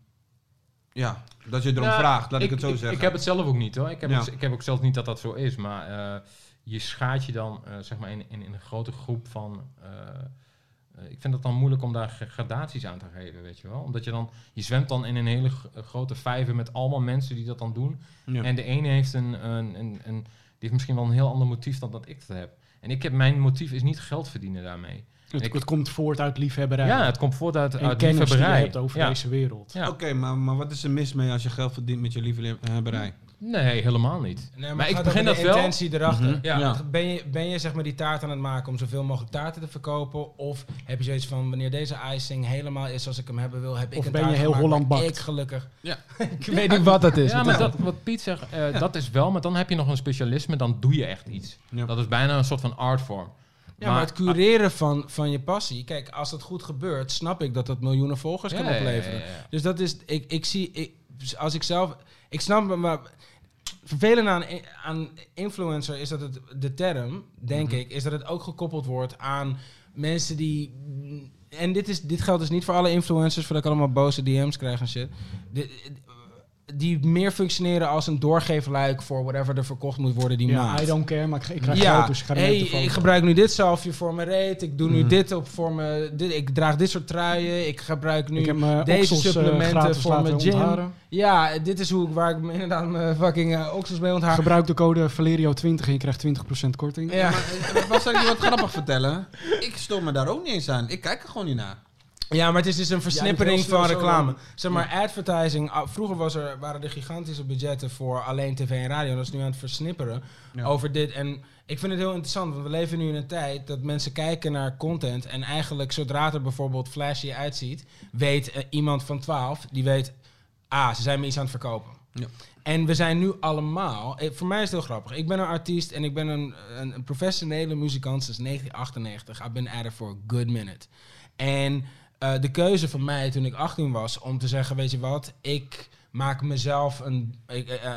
ja, dat je erom Nou, vraagt, laat ik, het zo ik, zeggen. Ik heb het zelf ook niet hoor. Ik heb, Ja. ook, ik heb ook zelf niet dat dat zo is. Maar eh, je schaadt je dan eh, zeg maar in, in, in een grote groep van. eh, eh, ik vind het dan moeilijk om daar gra- gradaties aan te geven, weet je wel. Omdat je dan. Je zwemt dan in een hele g- grote vijver met allemaal mensen die dat dan doen. Ja. En de ene heeft een, een, een, een. Die heeft misschien wel een heel ander motief dan dat ik dat heb. En ik heb mijn motief is niet geld verdienen daarmee. Het, Ik- het komt voort uit liefhebberij. Ja, het komt voort uit, en uit kennis die je hebt over ja. deze wereld. Ja. Oké, maar, maar wat is er mis mee als je geld verdient met je liefhebberij? Nee, helemaal niet. Nee, maar, ik begin dat de wel- intentie erachter. Mhm. Ja. Ja. Ben, je, ben je zeg maar die taart aan het maken om zoveel mogelijk taarten te verkopen? Of heb je zoiets van, wanneer deze icing helemaal is zoals ik hem hebben wil, heb ik Of een ben je heel Holland bakt? ik gelukkig... Ja. ik weet niet wat dat is. Ja, Wat maar dat, wat Piet zegt, eh, dat is wel, maar dan heb je nog een specialisme, dan doe je echt iets. Ja. Dat is bijna een soort van artvorm. Ja, maar, het cureren van, van je passie. Kijk, als dat goed gebeurt, snap ik dat dat miljoenen volgers kan Ja, ja, ja, opleveren. Dus dat is, ik, ik zie, ik, als ik zelf, ik snap me, maar vervelend aan, aan influencer is dat het, de term, denk Mhm. ik, is dat het ook gekoppeld wordt aan mensen die... En dit, is, dit geldt dus niet voor alle influencers, voordat ik allemaal boze DM's krijg en shit. De- die meer functioneren als een doorgeefluik voor whatever er verkocht moet worden die Ja, maand. I don't care, maar ik, ik krijg Ja, geld, dus ik ga er hey, ik gebruik nu dit zalfje voor mijn reet. Ik doe nu Mhm. dit op voor mijn... Dit, ik draag dit soort truien. Ik gebruik nu ik heb mijn deze oksels, eh, supplementen voor mijn gym. ontharen. Ja, dit is hoe ik, waar ik me inderdaad mijn fucking eh, oksels mee onthaal. Gebruik de code Valerio20 en je krijgt 20% korting. Ja. Maar, eh, wat zal ik je wat grappig vertellen? Ik stoor me daar ook niet eens aan. Ik kijk er gewoon niet naar. Ja, maar het is dus een versnippering van reclame. Zeg maar, advertising. ah, Vroeger was er, waren er gigantische budgetten voor alleen tv en radio. Dat is nu aan het versnipperen Ja. over dit. En ik vind het heel interessant, want we leven nu in een tijd dat mensen kijken naar content. En eigenlijk, zodra het er bijvoorbeeld flashy uitziet, weet eh, iemand van 12, die weet, ah, ze zijn me iets aan het verkopen. Ja. En we zijn nu allemaal, eh, voor mij is het heel grappig. Ik ben een artiest en ik ben een, een, een professionele muzikant sinds 1998. I've been at it for a good minute. En eh, de keuze van mij toen ik 18 was om te zeggen, weet je wat, ik maak mezelf een, eh, eh,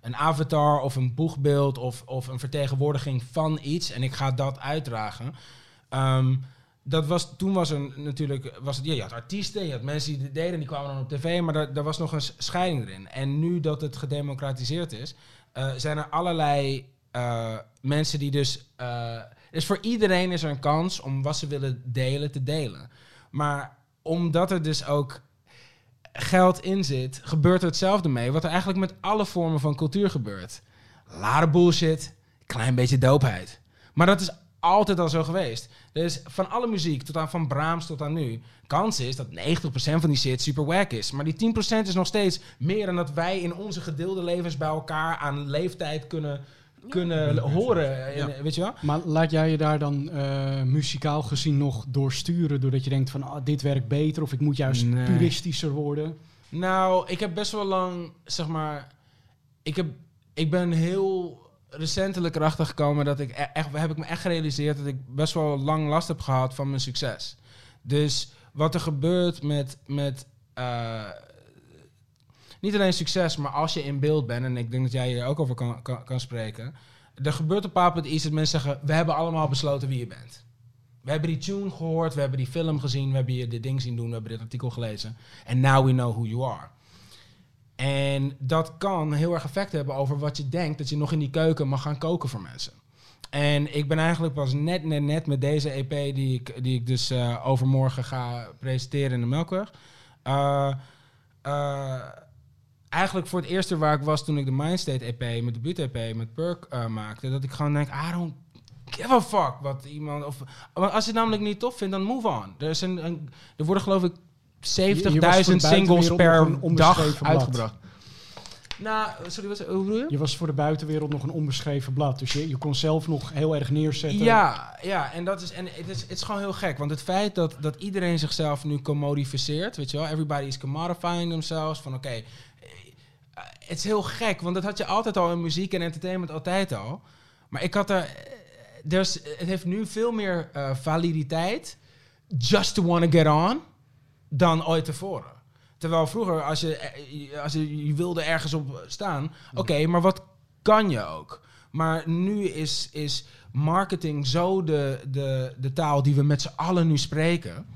een avatar of een boegbeeld of, of een vertegenwoordiging van iets en ik ga dat uitdragen. Ehm, dat was, toen was er natuurlijk, was het, ja, je had artiesten, je had mensen die deden, die kwamen dan op tv, maar daar, daar was nog een scheiding erin. En nu dat het gedemocratiseerd is, zijn er allerlei mensen die dus, eh, dus voor iedereen is er een kans om wat ze willen delen te delen. Maar omdat er dus ook geld in zit, gebeurt er hetzelfde mee, wat er eigenlijk met alle vormen van cultuur gebeurt. Lare bullshit, klein beetje doopheid. Maar dat is altijd al zo geweest. Dus van alle muziek, tot aan van Brahms tot aan nu, kans is dat 90% van die shit super wack is. Maar die 10% is nog steeds meer dan dat wij in onze gedeelde levens bij elkaar aan leeftijd kunnen, kunnen horen. Ja. En, Weet je wel? Maar laat jij je daar dan eh, muzikaal gezien nog door sturen? Doordat je denkt van ah, dit werkt beter of ik moet juist Nee. puristischer worden? Nou, ik heb best wel lang, zeg maar, ik, heb, ik ben heel recentelijk erachter gekomen dat ik e- echt, heb ik me echt gerealiseerd dat ik best wel lang last heb gehad van mijn succes. Dus wat er gebeurt met, met eh, niet alleen succes, maar als je in beeld bent, en ik denk dat jij hier ook over kan, kan, spreken, er gebeurt op een iets dat mensen zeggen, we hebben allemaal besloten wie je bent. We hebben die tune gehoord, we hebben die film gezien, we hebben je dit ding zien doen, we hebben dit artikel gelezen. En now we know who you are. En dat kan heel erg effect hebben over wat je denkt dat je nog in die keuken mag gaan koken voor mensen. En ik ben eigenlijk pas net, net, net met deze EP die ik, die ik dus eh, overmorgen ga presenteren in de Melkweg. eh, eigenlijk voor het eerste waar ik was toen ik de Mindstate EP, mijn debuut EP met Perk eh, maakte, dat ik gewoon denk, I don't give a fuck wat iemand of want als je het namelijk niet tof vindt, dan move on. Er, is een, een- er worden geloof ik 70.000 Je- je was voor de singles per dag uitgebracht. Nou, sorry, wat, hoe bedoel je? Je was voor de buitenwereld nog een onbeschreven blad. Dus je, je kon zelf nog heel erg neerzetten. Ja, ja, en dat is, en het is, het is gewoon heel gek. Want het feit dat, dat iedereen zichzelf nu commodificeert, weet je wel, everybody is commodifying themselves. Van oké, het is heel gek, want dat had je altijd al in muziek en entertainment altijd al. Maar ik had er, there's, het heeft nu veel meer eh, validiteit, just to want to get on, dan ooit tevoren. Terwijl vroeger, als je, eh, als je, je wilde ergens op staan, oké, maar wat kan je ook? Maar nu is, is marketing zo de, de, de taal die we met z'n allen nu spreken.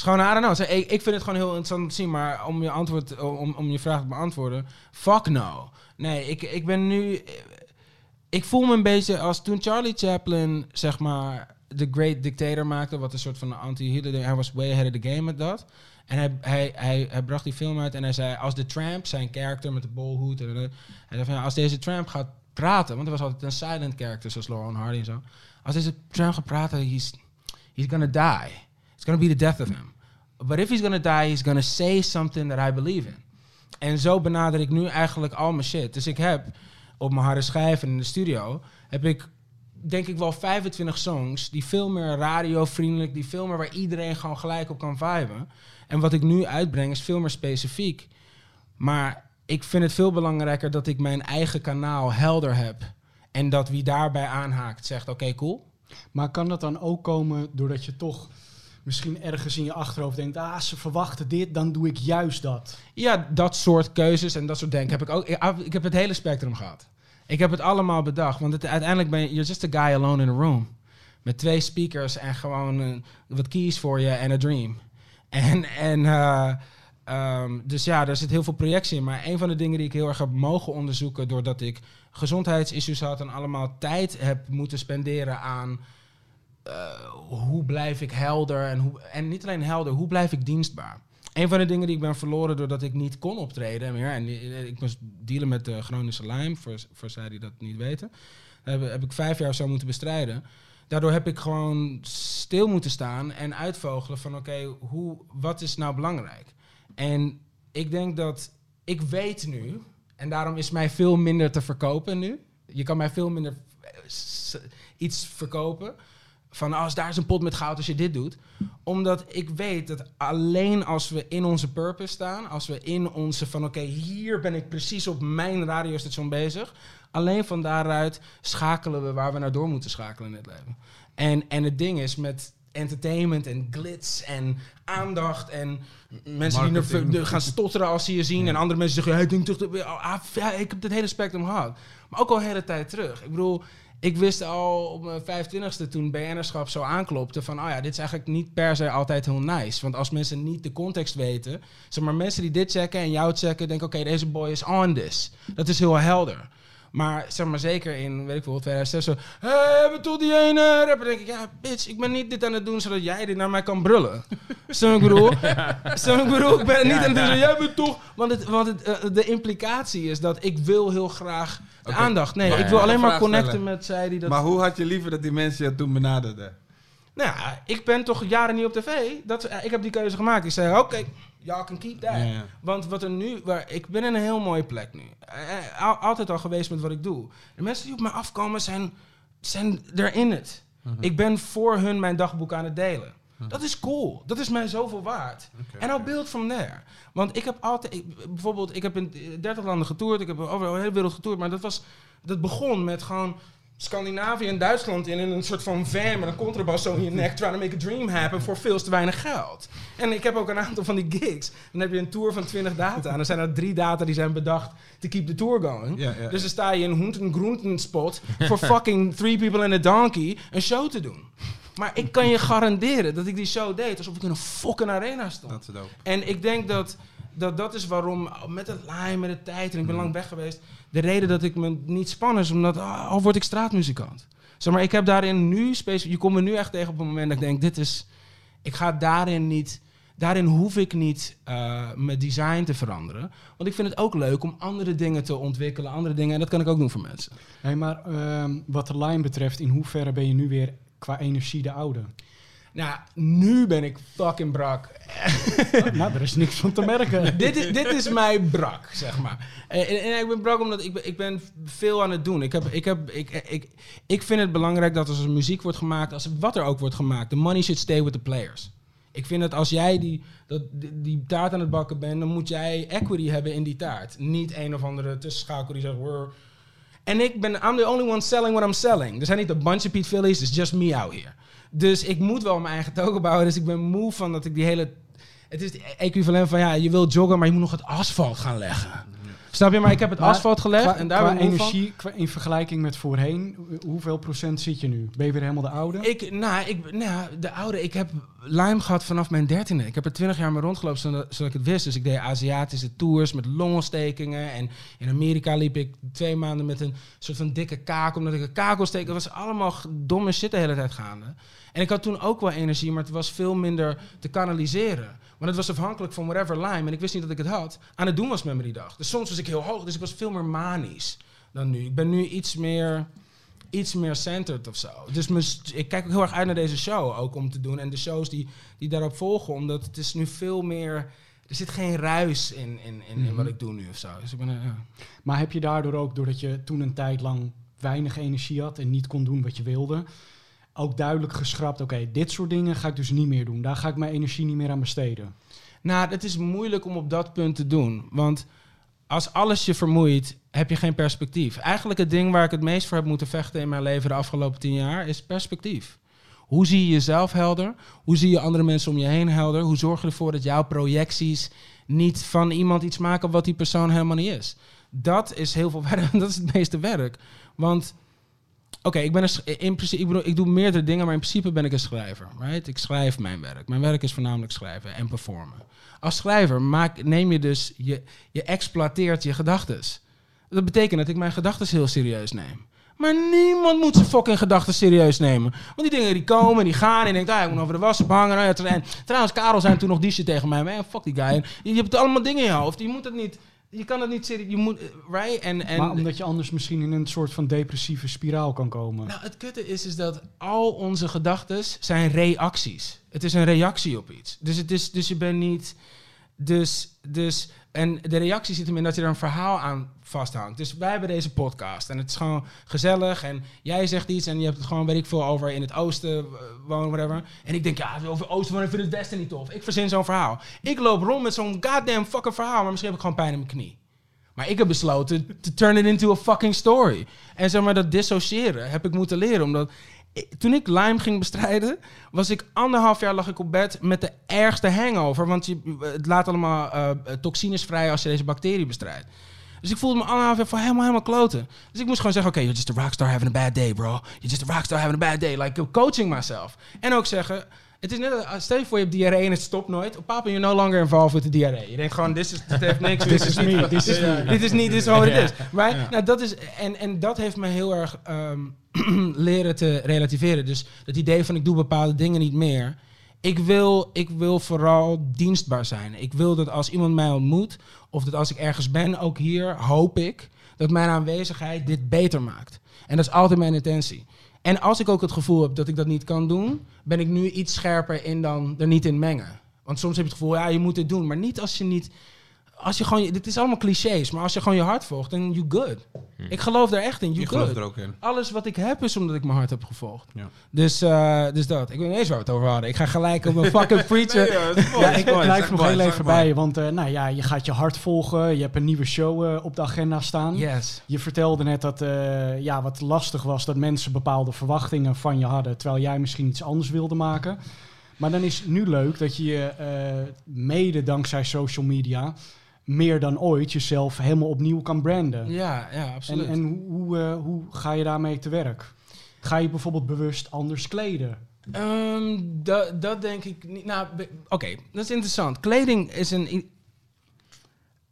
Is gewoon, I don't Ik, ik vind het gewoon heel interessant om te zien, maar om je, antwoord, om, om je vraag te beantwoorden, fuck no. Nee, ik, ik ben nu... Ik voel me een beetje als toen Charlie Chaplin, zeg maar, The Great Dictator maakte, wat een soort van anti-Hitler, hij was way ahead of the game met dat. En hij, hij, hij, bracht die film uit en hij zei, als de tramp, zijn character met de bolhoed, en, en, hij zei van, ja, als deze tramp gaat praten, want er was altijd een silent character, zoals Lauren Hardy en zo. Als deze tramp gaat praten, he's, he's gonna die. It's gonna be the death of him. But if he's gonna die, he's gonna say something that I believe in. En zo benader ik nu eigenlijk al mijn shit. Dus ik heb op mijn harde schijf en in de studio, heb ik denk ik wel 25 songs die veel meer radiovriendelijk, die veel meer waar iedereen gewoon gelijk op kan viben. En wat ik nu uitbreng is veel meer specifiek. Maar ik vind het veel belangrijker dat ik mijn eigen kanaal helder heb. En dat wie daarbij aanhaakt zegt, oké, cool. Maar kan dat dan ook komen doordat je toch misschien ergens in je achterhoofd denkt... ah, ze verwachten dit, dan doe ik juist dat. Ja, dat soort keuzes en dat soort denken heb ik ook. Ik, heb het hele spectrum gehad. Ik heb het allemaal bedacht. Want het, uiteindelijk ben je just a guy alone in a room. Met twee speakers en gewoon wat keys voor je en een dream. En, en eh, ehm, dus ja, daar zit heel veel projectie in. Maar een van de dingen die ik heel erg heb mogen onderzoeken... doordat ik gezondheidsissues had en allemaal tijd heb moeten spenderen aan... eh, hoe blijf ik helder en, hoe, en niet alleen helder, hoe blijf ik dienstbaar? Een van de dingen die ik ben verloren doordat ik niet kon optreden meer... en ik moest dealen met de chronische Lyme, voor, voor zij die dat niet weten... Heb, heb ik vijf jaar zo moeten bestrijden. Daardoor heb ik gewoon stil moeten staan en uitvogelen van oké, wat is nou belangrijk? En ik denk dat ik weet nu, en daarom is mij veel minder te verkopen nu. Je kan mij veel minder eh, iets verkopen. Van als daar is een pot met goud als je dit doet. Omdat ik weet dat alleen als we in onze purpose staan, als we in onze van oké, hier ben ik precies op mijn radiostation bezig. Alleen van daaruit schakelen we waar we naar door moeten schakelen in het leven. En, en het ding is met entertainment en glitz en aandacht en mensen die Marketing. er, gaan stotteren als ze je zien. En andere mensen zeggen, ja, ik denk toch, ah, ja, ik heb het hele spectrum gehad. Maar ook al een hele tijd terug. Ik bedoel, ik wist al op mijn 25ste toen BN'erschap zo aanklopte van, oh ja, dit is eigenlijk niet per se altijd heel nice. Want als mensen niet de context weten, zeg maar mensen die dit checken en jou checken, denken, oké, deze boy is on this. Dat is heel helder. Maar zeg maar zeker in, weet ik veel, 2006 zo... Hé, hey, toch die ene rapper? denk ik, ja, bitch, ik ben niet dit aan het doen zodat jij dit naar mij kan brullen. Wat ik bedoel? Wat ik bedoel? Ik ben niet aan het doen jij bent toch... Want, het, want het, eh, de implicatie is dat ik wil heel graag de aandacht. Nee, maar ik wil alleen een maar connecten stellen. met zij die dat... Maar hoe had je liever dat die mensen je toen benaderden? Nou ja, ik ben toch jaren niet op tv. Dat, eh, ik heb die keuze gemaakt. Ik zei, oké, y'all can keep that. Ja, ja. Want wat er nu, waar, ik ben in een heel mooie plek nu. Eh, eh, al- altijd al geweest met wat ik doe. De mensen die op mij afkomen zijn, zijn er in het. Mhm. Ik ben voor hun mijn dagboek aan het delen. Dat is cool. Dat is mij zoveel waard. En I'll build from there. Want ik heb altijd, ik- bijvoorbeeld, ik heb in 30 landen getoerd. Ik heb over de hele wereld getoerd. Maar dat was, dat begon met gewoon Scandinavië en Duitsland in, in een soort van van met een contrabas zo in je nek, trying to make a dream happen voor veel te weinig geld. En ik heb ook een aantal van die gigs. Dan heb je een tour van 20 data. En dan zijn er drie data die zijn bedacht to keep the tour going. Dus dan sta je in een Hoenten Groenten spot voor fucking three people and a donkey een show te doen. Maar ik kan je garanderen dat ik die show deed alsof ik in een fucking arena stond. Dat is het ook. En ik denk dat, dat dat is waarom, met het line, met de tijd, en ik ben lang weg geweest, de reden dat ik me niet span is, omdat, ah, al word ik straatmuzikant. Zeg maar, ik heb daarin nu, specifiek, je komt me nu echt tegen op een moment dat ik denk, dit is, ik ga daarin niet, daarin hoef ik niet eh, mijn design te veranderen. Want ik vind het ook leuk om andere dingen te ontwikkelen, andere dingen, en dat kan ik ook doen voor mensen. Hey, maar ehm, wat de line betreft, in hoeverre ben je nu weer qua energie de oude? Nou, nu ben ik fucking brak. nou, er is niks van te merken. dit, is, dit is mij brak, zeg maar. En, en, ik ben brak omdat ik ben, ik ben veel aan het doen. Ik, heb, ik, heb, ik, ik, ik vind het belangrijk dat als er muziek wordt gemaakt, als wat er ook wordt gemaakt, the money should stay with the players. Ik vind dat als jij die, dat, die, die taart aan het bakken bent, dan moet jij equity hebben in die taart. Niet een of andere tussenschakel die zegt... En ik ben, I'm the only one selling what I'm selling. Er zijn niet een bunch of Pete Phillies, it's just me out here. Dus ik moet wel mijn eigen token bouwen. Dus ik ben moe van dat ik die hele... Het is het equivalent van, ja, je wil joggen, maar je moet nog het asfalt gaan leggen. Snap je? Maar ik heb het Maar asfalt gelegd Qua, en daar qua energie, qua, in vergelijking met voorheen, hoe- hoeveel procent zit je nu? Ben je weer helemaal de oude? Ik, nou, ik, nou, de oude, ik heb Lyme gehad vanaf mijn dertiende. Ik heb er twintig jaar mee rondgelopen zodat, zodat ik het wist. Dus ik deed Aziatische tours met longontstekingen. En in Amerika liep ik twee maanden met een soort van dikke kaak, omdat ik een kakelsteek... Het was allemaal domme shit de hele tijd gaande. En ik had toen ook wel energie, maar het was veel minder te kanaliseren. Want het was afhankelijk van whatever Lyme. En ik wist niet dat ik het had. Aan het doen was met me die dag. Dus soms was ik heel hoog, dus ik was veel meer manisch dan nu. Ik ben nu iets meer iets meer centered of zo. Dus ik kijk ook heel erg uit naar deze show ook om te doen. En de shows die, die daarop volgen. Omdat het is nu veel meer... Er zit geen ruis in, in, in, in wat ik doe nu of zo. Dus ik ben... eh, ja. Maar heb je daardoor ook, doordat je toen een tijd lang weinig energie had en niet kon doen wat je wilde, ook duidelijk geschrapt, oké, dit soort dingen ga ik dus niet meer doen. Daar ga ik mijn energie niet meer aan besteden. Nou, het is moeilijk om op dat punt te doen. Want als alles je vermoeit, heb je geen perspectief. Eigenlijk het ding waar ik het meest voor heb moeten vechten in mijn leven de afgelopen tien jaar is perspectief. Hoe zie je jezelf helder? Hoe zie je andere mensen om je heen helder? Hoe zorg je ervoor dat jouw projecties niet van iemand iets maken wat die persoon helemaal niet is? Dat is heel veel werk. Dat is het meeste werk. Want Oké, ik ben een in principe, ik, bedoel, ik doe meerdere dingen, maar in principe ben ik een schrijver. Right? Ik schrijf mijn werk. Mijn werk is voornamelijk schrijven en performen. Als schrijver maak, neem je dus, je, je exploiteert je gedachten. Dat betekent dat ik mijn gedachten heel serieus neem. Maar niemand moet zijn fucking gedachten serieus nemen. Want die dingen die komen, die gaan. En je denkt, ah, ik moet over de was hangen. En trouwens, Karel zei toen nog die shit tegen mij. Man, fuck die guy. Je hebt allemaal dingen in je hoofd. Je moet het niet... Je kan het niet serieus... Je moet... Right? En, en, maar omdat je anders misschien in een soort van depressieve spiraal kan komen. nou, het kutte is, is dat al onze gedachten zijn reacties. Het is een reactie op iets. Dus, het is, dus je bent niet... Dus, dus, en de reactie zit hem in dat je er een verhaal aan vasthangt. Dus wij hebben deze podcast en het is gewoon gezellig. En jij zegt iets en je hebt het gewoon, weet ik veel, over in het oosten eh, wonen, whatever. En ik denk, ja, over oosten wonen, vind het westen niet tof. Ik verzin zo'n verhaal. Ik loop rond met zo'n goddamn fucking verhaal, maar misschien heb ik gewoon pijn in mijn knie. Maar ik heb besloten to turn it into a fucking story. En zeg maar, dat dissociëren heb ik moeten leren. Omdat toen ik Lyme ging bestrijden, was ik anderhalf jaar lag ik op bed met de ergste hangover. Want je, het laat allemaal eh, toxines vrij als je deze bacterie bestrijdt. Dus ik voelde me anderhalf jaar voor helemaal, helemaal kloten. Dus ik moest gewoon zeggen, oké, you're just a rockstar having a bad day, bro. You're just a rockstar having a bad day. Like, coaching myself. En ook zeggen, het is net, als- stel je voor je hebt diarree en het stopt nooit. Papa, you're no longer involved with the diarree. Je denkt gewoon, this is, dit heeft niks. This is niet- me, this is me. Dit is niet, dit is wat het is. Right? Nou, dat is, en, en dat heeft me heel erg ehm, leren te relativeren. Dus het idee van ik doe bepaalde dingen niet meer. Ik wil, ik wil vooral dienstbaar zijn. Ik wil dat als iemand mij ontmoet, of dat als ik ergens ben, ook hier, hoop ik dat mijn aanwezigheid dit beter maakt. En dat is altijd mijn intentie. En als ik ook het gevoel heb dat ik dat niet kan doen, ben ik nu iets scherper in dan er niet in mengen. Want soms heb je het gevoel, ja, je moet dit doen. Maar niet als je niet. Als je gewoon. Dit is allemaal clichés, maar als je gewoon je hart volgt, dan you good. Ik geloof daar echt in. You Ik geloof good. er ook in. Alles wat ik heb is omdat ik mijn hart heb gevolgd. Ja. Dus, eh, dus dat. Ik weet niet eens waar we het over hadden. Ik ga gelijk op een fucking preacher. Ja, ik blijf nog heel even bij, want eh, nou ja, je gaat je hart volgen. Je hebt een nieuwe show eh, op de agenda staan. Yes. Je vertelde net dat eh, ja, wat lastig was dat mensen bepaalde verwachtingen van je hadden, terwijl jij misschien iets anders wilde maken. Maar dan is het nu leuk dat je je eh, mede dankzij social media meer dan ooit jezelf helemaal opnieuw kan branden. Ja, ja, en absoluut. en hoe, hoe, eh, hoe ga je daarmee te werk? Ga je bijvoorbeeld bewust anders kleden? Ehm, dat, dat denk ik niet. Nou, oké, dat is interessant. Kleding is een.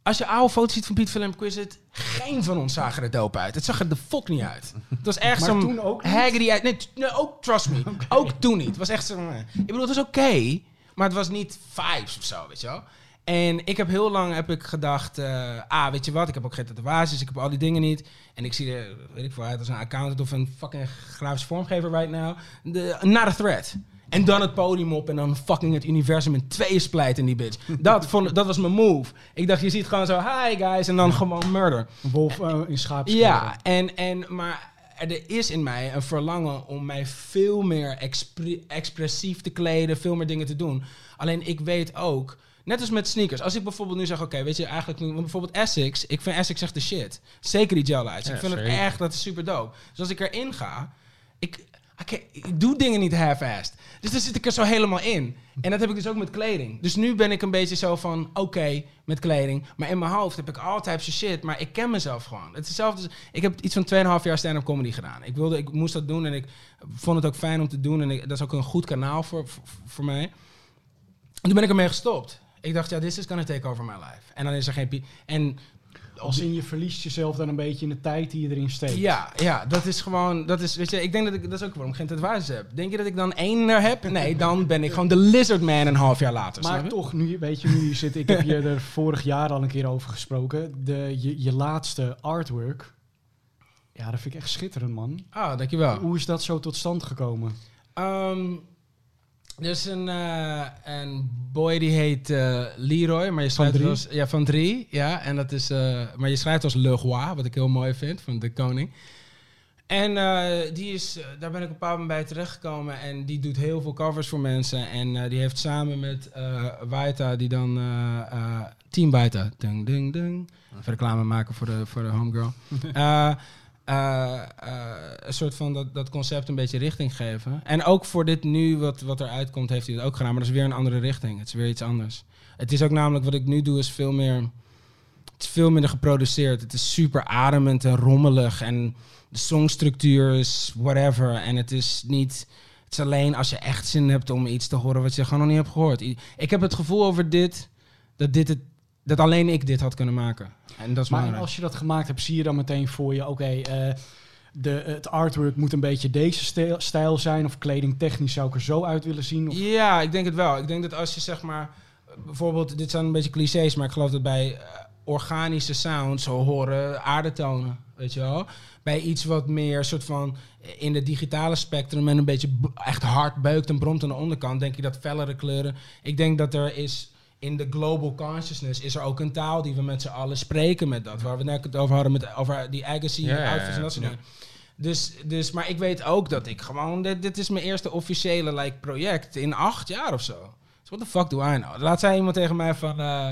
Als je oude foto's ziet van Piet Willem Quizet, geen van ons zagen er dope uit. Het zag er de fok niet uit. Het was echt zo'n haggerty uit. Nee, nee, ook, trust me. Ook toen niet. Het was echt zo. eh. Ik bedoel, het was oké, maar het was niet vibes of zo, weet je wel. En ik heb heel lang heb ik gedacht, eh, ah, weet je wat, ik heb ook geen tatoeages, ik heb al die dingen niet. En ik zie er, weet ik veel, uit als een accountant of een fucking grafisch vormgever right now. De, not a threat. En dan het podium op en dan fucking het universum in tweeën splijten in die bitch. Dat, vond, dat was mijn move. Ik dacht, je ziet gewoon zo, hi guys, en dan gewoon murder. Wolf eh, in schaapskleren. Ja, en, en, maar er is in mij een verlangen om mij veel meer expre- expressief te kleden, veel meer dingen te doen. Alleen ik weet ook, net als met sneakers, als ik bijvoorbeeld nu zeg, oké, weet je, eigenlijk want bijvoorbeeld Essex, ik vind Essex echt de shit. Zeker die gel lights. Ja, ik vind het echt, dat is super dope. Dus als ik erin ga, ik, ik doe dingen niet half-assed. Dus dan zit ik er zo helemaal in. En dat heb ik dus ook met kleding. Dus nu ben ik een beetje zo van, oké, met kleding. Maar in mijn hoofd heb ik altijd zo shit. Maar ik ken mezelf gewoon. Het is hetzelfde. Ik heb iets van 2,5 jaar stand-up comedy gedaan. Ik, wilde, ik moest dat doen en ik vond het ook fijn om te doen. En ik, dat is ook een goed kanaal voor, voor, voor mij. En toen ben ik ermee gestopt. Ik dacht, ja, this is gonna take over my life. En dan is er geen... En Als in je verliest jezelf dan een beetje in de tijd die je erin steekt. ja, ja, dat is gewoon, dat is, weet je, ik denk dat ik, dat is ook waarom ik geen tatoeages heb. Denk je dat ik dan één er heb? Nee, dan ben ik gewoon de lizard man een half jaar later. Maar toch, nu, weet je, nu je zit, ik heb je er vorig jaar al een keer over gesproken. De, je, je laatste artwork, ja, dat vind ik echt schitterend, man. Ah, dankjewel. Hoe is dat zo tot stand gekomen? Ehm, er is een, eh, een boy die heet eh, Leroy, maar je schrijft het als, ja, van drie, ja, en dat is, eh, maar je schrijft als Le Roi, wat ik heel mooi vind, van de koning. En eh, die is, daar ben ik een bepaald moment bij terechtgekomen en die doet heel veel covers voor mensen en eh, die heeft samen met eh Waita, die dan eh, eh, Team Waita, ding ding ding, even reclame maken voor de, voor de homegirl. Eh, eh, een soort van dat, dat concept een beetje richting geven. En ook voor dit nu, wat, wat eruit komt, heeft hij het ook gedaan. Maar dat is weer een andere richting. Het is weer iets anders. Het is ook namelijk, wat ik nu doe, is veel meer Het is veel minder geproduceerd. Het is super ademend en rommelig. En de songstructuur is whatever. En het is niet... Het is alleen als je echt zin hebt om iets te horen wat je gewoon nog niet hebt gehoord. Ik heb het gevoel over dit... Dat, dit het, dat alleen ik dit had kunnen maken. En dat is Maar als je dat gemaakt hebt, zie je dan meteen voor je, oké, eh, de het artwork moet een beetje deze stijl, zijn, of kledingtechnisch zou ik er zo uit willen zien. Of, Ja, ik denk het wel. Ik denk dat als je zeg maar, bijvoorbeeld, dit zijn een beetje clichés, maar ik geloof dat bij eh, organische sounds zo horen aardetonen, weet je wel. Bij iets wat meer soort van in de digitale spectrum en een beetje echt hard beukt en bromt aan de onderkant, denk ik dat fellere kleuren. Ik denk dat er is in de global consciousness is er ook een taal die we met z'n allen spreken met dat. Waar we net het over hadden met over die Agassi Ja, outfits en dat soort dingen. Dus, dus, maar ik weet ook dat ik gewoon... Dit, dit is mijn eerste officiële like, project in acht jaar of zo. Dus what the fuck do I know? Laat zei iemand tegen mij van... eh,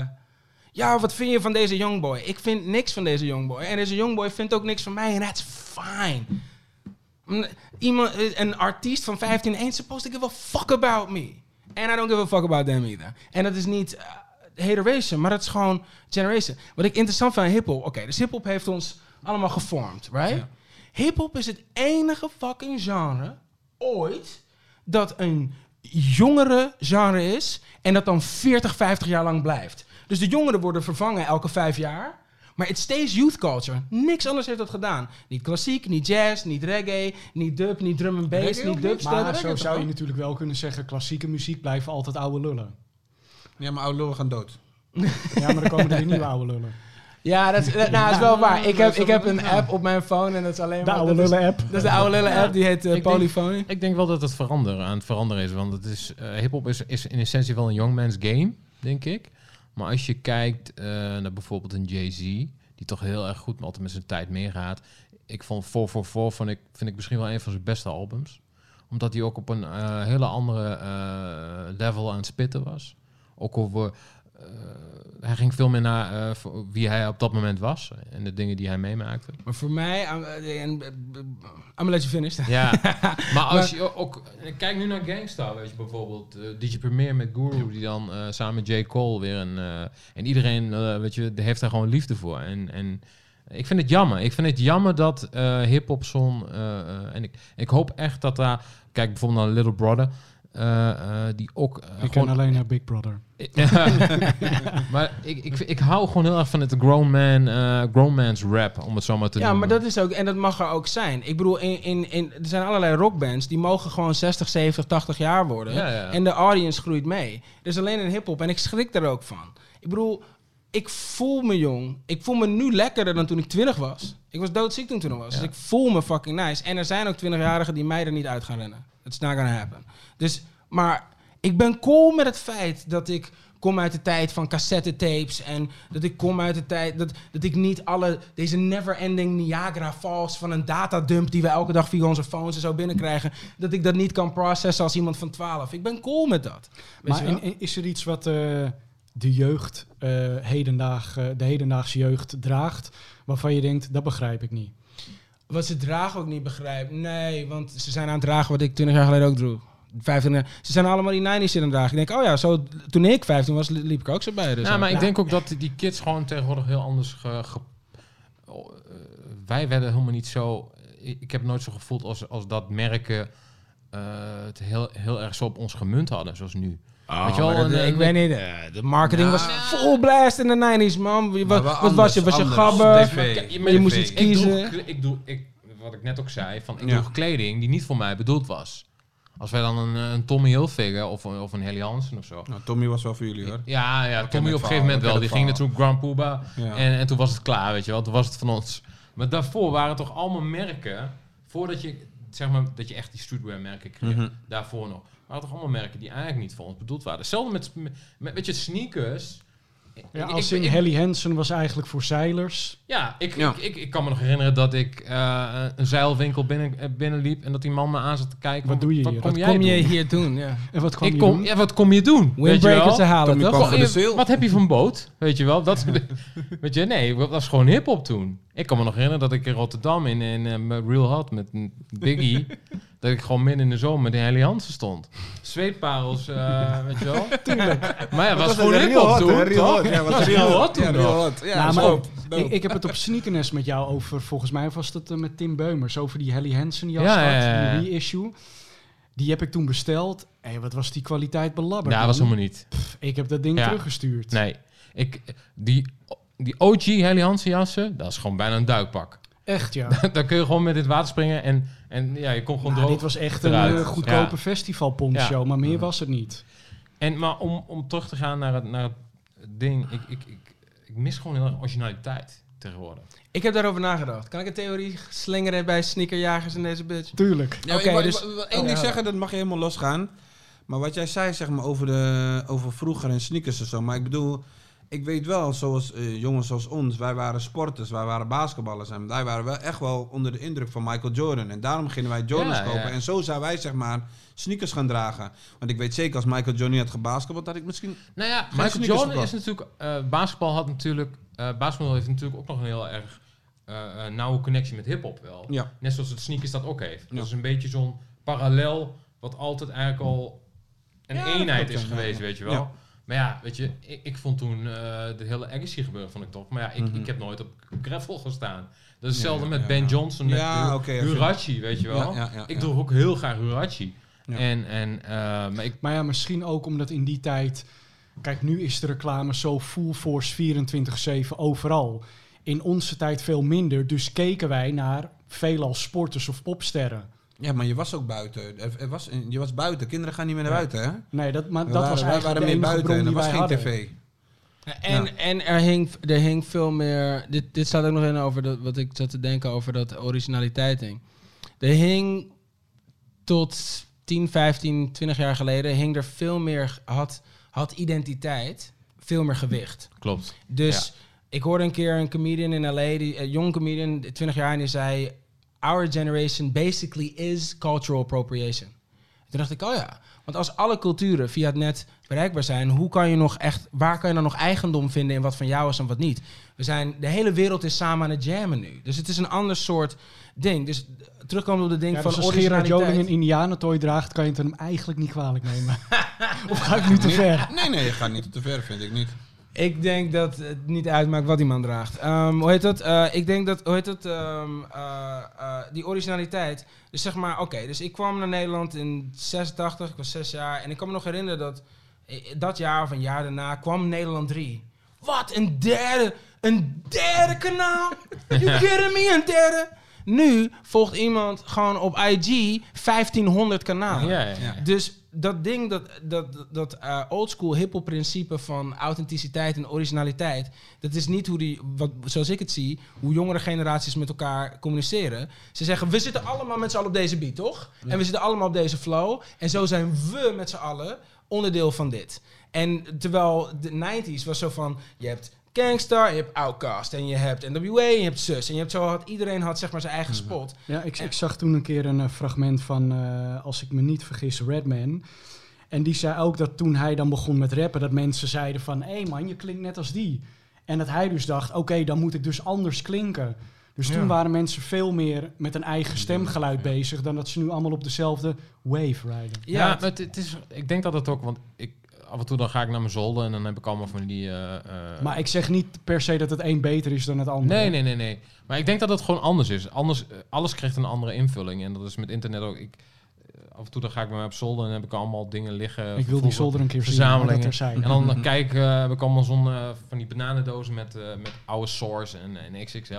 ja, wat vind je van deze youngboy? Ik vind niks van deze youngboy. En deze youngboy vindt ook niks van mij. En that's fine. Iemand, eh, een artiest van 15 ain't supposed to give a fuck about me. And I don't give a fuck about them either. En dat is niet uh, hateration, maar dat is gewoon generation. Wat ik interessant vind aan hiphop... Oké, dus hiphop heeft ons allemaal gevormd, right? Ja. Hip-hop is het enige fucking genre ooit dat een jongere genre is en dat dan 40, 50 jaar lang blijft. Dus de jongeren worden vervangen elke vijf jaar. Maar it stays youth culture. Niks anders heeft dat gedaan. Niet klassiek, niet jazz, niet reggae, niet dub, niet drum and bass, Reggae niet dubstep. maar zo zou je natuurlijk wel kunnen zeggen, klassieke muziek blijven altijd oude lullen. Ja, maar oude lullen gaan dood. Ja, maar dan komen er weer nieuwe oude lullen. Ja, dat is, nou, dat is wel waar. Ik heb, ik heb een app op mijn phone en dat is alleen De maar... oude dat is- lullen app. Dat is de oude lullen app, die heet Ik denk- Polyphony. Ik denk wel dat het veranderen, aan het veranderen is. Want het is, eh hip-hop is, is in essentie wel een youngman's game, denk ik. Maar als je kijkt eh, naar bijvoorbeeld een Jay-Z, die toch heel erg goed altijd met zijn tijd meegaat. Ik vond 444 vond ik, vind ik misschien wel een van zijn beste albums. Omdat hij ook op een eh, hele andere eh, level aan het spitten was. Ook over. Hij ging veel meer naar eh, wie hij op dat moment was en de dingen die hij meemaakte. Maar voor mij... eh, eh, I'm gonna let you finish. Ja, maar als je ook... Kijk nu naar Gangstar, weet je, bijvoorbeeld. DJ Premier met Guru, die dan samen met J. Cole weer een... en iedereen, weet je, heeft daar gewoon liefde voor. En, en ik vind het jammer. Ik vind het jammer dat hip-hop zo'n... en ik, ik hoop echt dat daar... Kijk bijvoorbeeld naar Little Brother. Eh, eh, die ook eh, Ik gewoon ken alleen naar Big Brother. maar ik, ik, ik hou gewoon heel erg van het grown man, eh grown man's rap, om het zo maar te Ja, noemen. maar dat is ook, en dat mag er ook zijn. Ik bedoel, in, in, in, er zijn allerlei rockbands die mogen gewoon 60, 70, 80 jaar worden. Ja, ja. En de audience groeit mee. Dus alleen in hip-hop. En ik schrik er ook van. Ik bedoel, ik voel me jong. Ik voel me nu lekkerder dan toen ik 20 was. Ik was doodziek toen ik 20 was. Ja. Dus ik voel me fucking nice. En er zijn ook 20-jarigen die mij er niet uit gaan rennen. It's not gonna happen. Dus, maar ik ben cool met het feit dat ik kom uit de tijd van cassette tapes en dat ik kom uit de tijd dat, dat ik niet alle deze never-ending Niagara Falls van een datadump die we elke dag via onze phones en zo binnenkrijgen, dat ik dat niet kan processen als iemand van 12. Ik ben cool met dat. Maar is er iets wat eh, de jeugd, eh, hedendaag, eh, de hedendaagse jeugd draagt, waarvan je denkt, dat begrijp ik niet? Wat ze dragen ook niet begrijp. Nee, want ze zijn aan het dragen wat ik 20 jaar geleden ook droeg. 15 jaar. Ze zijn allemaal die 90s in het dragen. Ik denk, oh ja, zo, toen ik 15 was, li- liep ik ook zo bij. Dus ja, ook. maar ik denk ook dat die kids gewoon tegenwoordig heel anders... Ge, ge- oh, eh, wij werden helemaal niet zo... Ik, heb nooit zo gevoeld als, als dat merken eh, het heel, heel erg zo op ons gemunt hadden, zoals nu. Oh, Weet je wel, een- ik weet niet. eh, de marketing was full blast in de 90s, man. Wat, was je? Was je gabber? Maar je moest iets kiezen. ik doe, ik, wat ik net ook zei, van ik Ja. droeg kleding die niet voor mij bedoeld was. Als wij dan een, eh, een Tommy Hilfiger of, een- of een Helly Hansen of zo. Nou, Tommy was wel voor jullie hoor. Ja, ja Tommy op een gegeven moment wel. Die ging natuurlijk Grand Pooba. Ja. En, en toen was het klaar, weet je wel. Toen was het van ons. Maar daarvoor waren het toch allemaal merken. Voordat je, zeg maar, dat je echt die streetwear merken kreeg. Mhm. Daarvoor nog. Waren toch allemaal merken die eigenlijk niet voor ons bedoeld waren. Hetzelfde met, met, met je sneakers. Ja, Ik- als ik- in ik- Helly Hansen was eigenlijk voor zeilers. Ja, ik, Ja. Ik, ik, ik kan me nog herinneren dat ik eh, een zeilwinkel binnen, eh, binnenliep en dat die man me aan zat te kijken. Wat doe je Wat hier? kom Wat jij Kom je doen? hier doen, ja. En wat Ik je kom, doen? ja, wat kom je doen? Te halen, toch? Wat heb je van boot? Weet je wel? Dat, weet je, nee, dat was gewoon hip-hop toen. Ik kan me nog herinneren dat ik in Rotterdam in, in eh, Real Hot met een Biggie dat ik gewoon midden in de zomer met de Helly Hansen stond. Zweetparels, eh, weet je wel. Tuurlijk. Maar ja, het was gewoon hip-hop hot, toen, toch? hot. Ja, was was real hot toen Ja, nog. real hot. Ja, Nou, maar. Ik, ik heb het op Sneakernest met jou over, volgens mij was het eh, met Tim Beumers, over die Helly Hansen jas, Ja, had, ja, ja, ja. die reissue. Die heb ik toen besteld. Hé, wat was die kwaliteit belabberd. Ja, dat was helemaal niet. Pff, Ik heb dat ding Ja. teruggestuurd. Nee. Ik, die, die OG Helly Hansen jassen, dat is gewoon bijna een duikpak. Echt, ja. Daar kun je gewoon met dit water springen en, en ja, je komt gewoon Nou, droog. dit was echt een eruit. eh, goedkope Ja. festivalpontshow, maar meer was het niet. En, maar om, om terug te gaan naar het, naar het ding, ik, ik, ik, ik mis gewoon heel erg originaliteit tegenwoordig. Ik heb daarover nagedacht. Kan ik een theorie slingeren bij sneakerjagers in deze bitch? Tuurlijk. Ja, Oké, ik wil- dus- ik wil één Oh, ding ja. zeggen, dat mag je helemaal losgaan. Maar wat jij zei, zeg maar, over, de, over vroeger en sneakers en zo. Maar ik bedoel, ik weet wel, zoals eh, jongens zoals ons, wij waren sporters, wij waren basketballers. En wij waren wel echt wel onder de indruk van Michael Jordan. En daarom gingen wij Jordans Ja, kopen. ja. En zo zijn wij, zeg maar, sneakers gaan dragen. Want ik weet zeker, als Michael Jordan niet had gebasketbald, had ik misschien... Nou ja, Michael Jordan gekocht. is natuurlijk... eh, basketbal had natuurlijk... eh, basketbal heeft natuurlijk ook nog een heel erg nauwe connectie met hip-hop wel. Ja. Net zoals het sneakers dat ook heeft. Dat is een beetje zo'n parallel wat altijd eigenlijk al een eenheid is geweest, weet je wel. Maar ja, weet je, ik, ik vond toen eh, de hele Agassi gebeuren, vond ik toch. Maar ja, ik, Mhm. ik heb nooit op gravel gestaan. Dat is hetzelfde Ja, met ja, Ben ja. Johnson, met Ja, Hurachi, weet je wel. Ja, ja, ja, ik ja. droeg ook heel graag Hurachi. Ja. En, en, eh, maar ik, Maar ja, misschien ook omdat in die tijd... Kijk, nu is de reclame zo full force 24-7 overal. In onze tijd veel minder. Dus keken wij naar veelal sporters of popsterren. Ja, maar je was ook buiten. Er, er was, je was buiten. Kinderen gaan niet meer naar Ja. buiten, hè? Nee, dat, maar We dat waren, was wij eigenlijk waren de meer buiten bron en er was geen hadden. tv. En, Ja. en er, hing, er hing veel meer. Dit, dit staat ook nog in over dat, wat ik zat te denken over dat originaliteit ding. Er hing tot 10, 15, 20 jaar geleden hing er veel meer. Had, had identiteit veel meer gewicht. klopt. Dus ik hoorde een keer een comedian in LA, die, een jong comedian, 20 jaar, en die zei: Our generation basically is cultural appropriation. Toen dacht ik, oh ja. Want als alle culturen via het net bereikbaar zijn, hoe kan je nog echt, waar kan je dan nog eigendom vinden in wat van jou is en wat niet? We zijn, de hele wereld is samen aan het jammen nu. Dus het is een ander soort ding. Dus terugkomen op de ding Ja, van dus als Gerard Joling een indianentooi draagt, kan je het hem eigenlijk niet kwalijk nemen. of ga ik nu te ver? Nee, nee, je gaat niet te ver, vind ik niet. Ik denk dat het niet uitmaakt wat die man draagt. Ehm, hoe heet dat? Eh, ik denk dat, hoe heet dat? Ehm, eh, eh, die originaliteit. Dus zeg maar, oké, dus ik kwam naar Nederland in 86, ik was zes jaar. En ik kan me nog herinneren dat dat jaar of een jaar daarna kwam Nederland 3. Wat, een derde, een derde kanaal? You kidding me, een derde? Nu volgt iemand gewoon op IG 1500 kanalen. Ja, ja. Ja. Dus dat ding, dat, dat, dat eh, oldschool hiphop principe van authenticiteit en originaliteit, dat is niet hoe die, wat, zoals ik het zie, hoe jongere generaties met elkaar communiceren. Ze zeggen, we zitten allemaal met z'n allen op deze beat, toch? En we zitten allemaal op deze flow. En zo zijn we met z'n allen onderdeel van dit. En terwijl de 90s was zo van, je hebt Gangstar, je hebt Outkast en je hebt NWA en je hebt Sus. En je hebt zo had, iedereen had zeg maar zijn eigen spot. Ja, ik, ik zag toen een keer een eh, fragment van, eh, als ik me niet vergis, Redman. En die zei ook dat toen hij dan begon met rappen, dat mensen zeiden van... hé man, je klinkt net als die. En dat hij dus dacht, oké, dan moet ik dus anders klinken. Dus toen Ja. waren mensen veel meer met een eigen stemgeluid bezig... dan dat ze nu allemaal op dezelfde wave rijden. Ja, Ja, maar het, het is, ik denk dat het ook, want ik, af en toe dan ga ik naar mijn zolder en dan heb ik allemaal van die... eh, eh, Maar ik zeg niet per se dat het een beter is dan het andere. Nee, nee, nee, nee. Maar ik denk dat het gewoon anders is. Anders, eh, alles krijgt een andere invulling. En dat is met internet ook. Ik, af en toe dan ga ik bij mij op zolder en heb ik allemaal dingen liggen. Ik wil die zolder een keer verzamelingen. En dan, kijk eh, heb ik allemaal zo'n van die bananendozen met, met oude Source en, en XXL.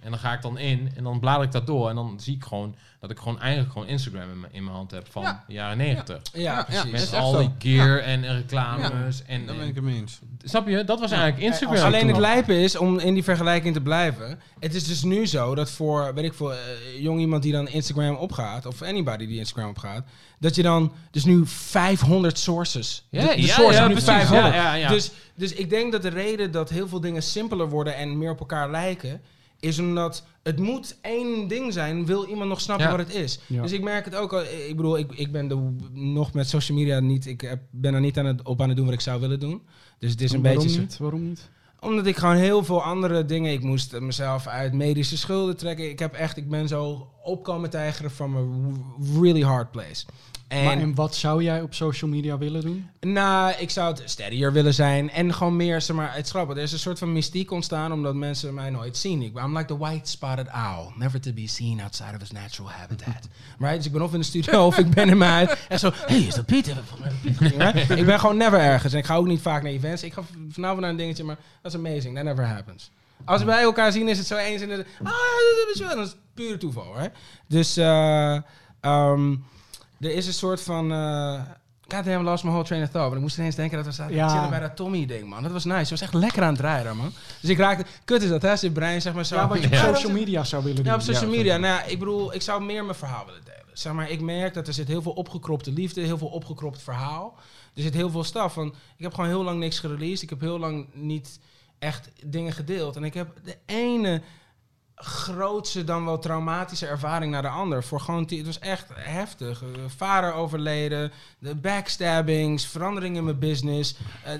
En dan ga ik dan in en dan blader ik dat door. En dan zie ik gewoon dat ik gewoon eigenlijk gewoon Instagram in, mijn- in mijn hand heb van Ja. de jaren negentig. ja, Ja, precies. Met al die gear en reclames. En, Daar ben en- ik het mee eens. snap je? Dat was eigenlijk Instagram. als- Alleen het lijpen is, om in die vergelijking te blijven. Het is dus nu zo dat voor, weet ik veel, eh, jong iemand die dan Instagram opgaat, of anybody die Instagram opgaat, dat je dan dus nu 500 sources. Ja, de, de ja, source ja, is nu precies. 500. Ja, ja, ja. Dus, dus ik denk dat de reden dat heel veel dingen simpeler worden en meer op elkaar lijken, is omdat het moet één ding zijn, wil iemand nog snappen Ja. wat het is. Ja. Dus ik merk het ook al, ik bedoel, ik, ik ben de, nog met social media niet, ik heb, ben er niet aan het, op aan het doen wat ik zou willen doen. Dus het is een Waarom beetje... zo- niet? Waarom niet? omdat ik gewoon heel veel andere dingen... Ik moest mezelf uit medische schulden trekken. Ik heb echt... Ik ben zo opkomen tijgeren a w- really hard place. En, Maar en wat zou jij op social media willen doen? nou, ik zou het steadier willen zijn. En gewoon meer, zeg maar, het is grappig. Er is een soort van mystiek ontstaan omdat mensen mij nooit zien. Ik ben I'm like the white spotted owl. Never to be seen outside of his natural habitat. right? Dus ik ben of in de studio of ik ben in mijn huis. En zo, hey, is dat Piet? Right? Ik ben gewoon never ergens. En ik ga ook niet vaak naar events. Ik ga vanavond naar een dingetje, maar is amazing. That never happens. Als wij elkaar zien, is het zo eens in de... Ah, dat is wel. Dat is pure toeval, hè? Dus, eh... ehm, er is een soort van... eh God damn, lost my whole train of thought. Want ik moest ineens denken dat we zaten Ja. chillen bij dat Tommy-ding, man. Dat was nice. Het was echt lekker aan het draaien, man. Dus ik raakte... Kut is dat, hè? Je brein, zeg maar zo... Ja, wat je op Ja, social media zou willen doen. ja, op social media. Nou, ja, ik bedoel, ik zou meer mijn verhaal willen delen. Zeg maar, ik merk dat er zit heel veel opgekropte liefde, heel veel opgekropt verhaal. Er zit heel veel staf. Van, ik heb gewoon heel lang niks gereleased. Ik heb heel lang niet echt dingen gedeeld. En ik heb de ene grootste dan wel traumatische ervaring naar de ander. Voor gewoon, het was echt heftig. Eh, vader overleden, de backstabbings, veranderingen in mijn business, eh,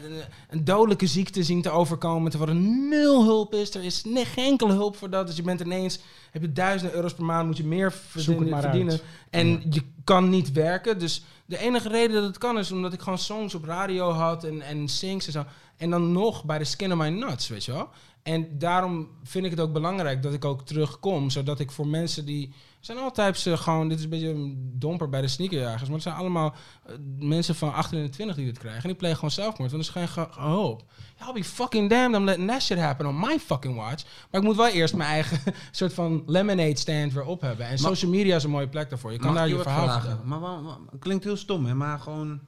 een dodelijke ziekte zien te overkomen, terwijl er nul hulp is. Er is geen enkele hulp voor dat. Dus je bent ineens, heb je duizenden euro's per maand, moet je meer verdienen. maar verdienen. En Ja. je kan niet werken. Dus de enige reden dat het kan is omdat ik gewoon songs op radio had en, en sings en zo. En dan nog bij de skin of my nuts, weet je wel. En daarom vind ik het ook belangrijk dat ik ook terugkom. Zodat ik voor mensen die... Er zijn altijd ze gewoon... Dit is een beetje een domper bij de sneakerjagers. Maar het zijn allemaal eh, mensen van 28 die dit krijgen. En die plegen gewoon zelfmoord. Want er is geen ge- ge- hoop. I'll be fucking damned. I'm letting that shit happen on my fucking watch. Maar ik moet wel eerst mijn eigen soort van lemonade stand weer op hebben. En social media is een mooie plek daarvoor. Je kan daar je verhaal. Maar waarom- het klinkt heel stom, hè? Maar gewoon...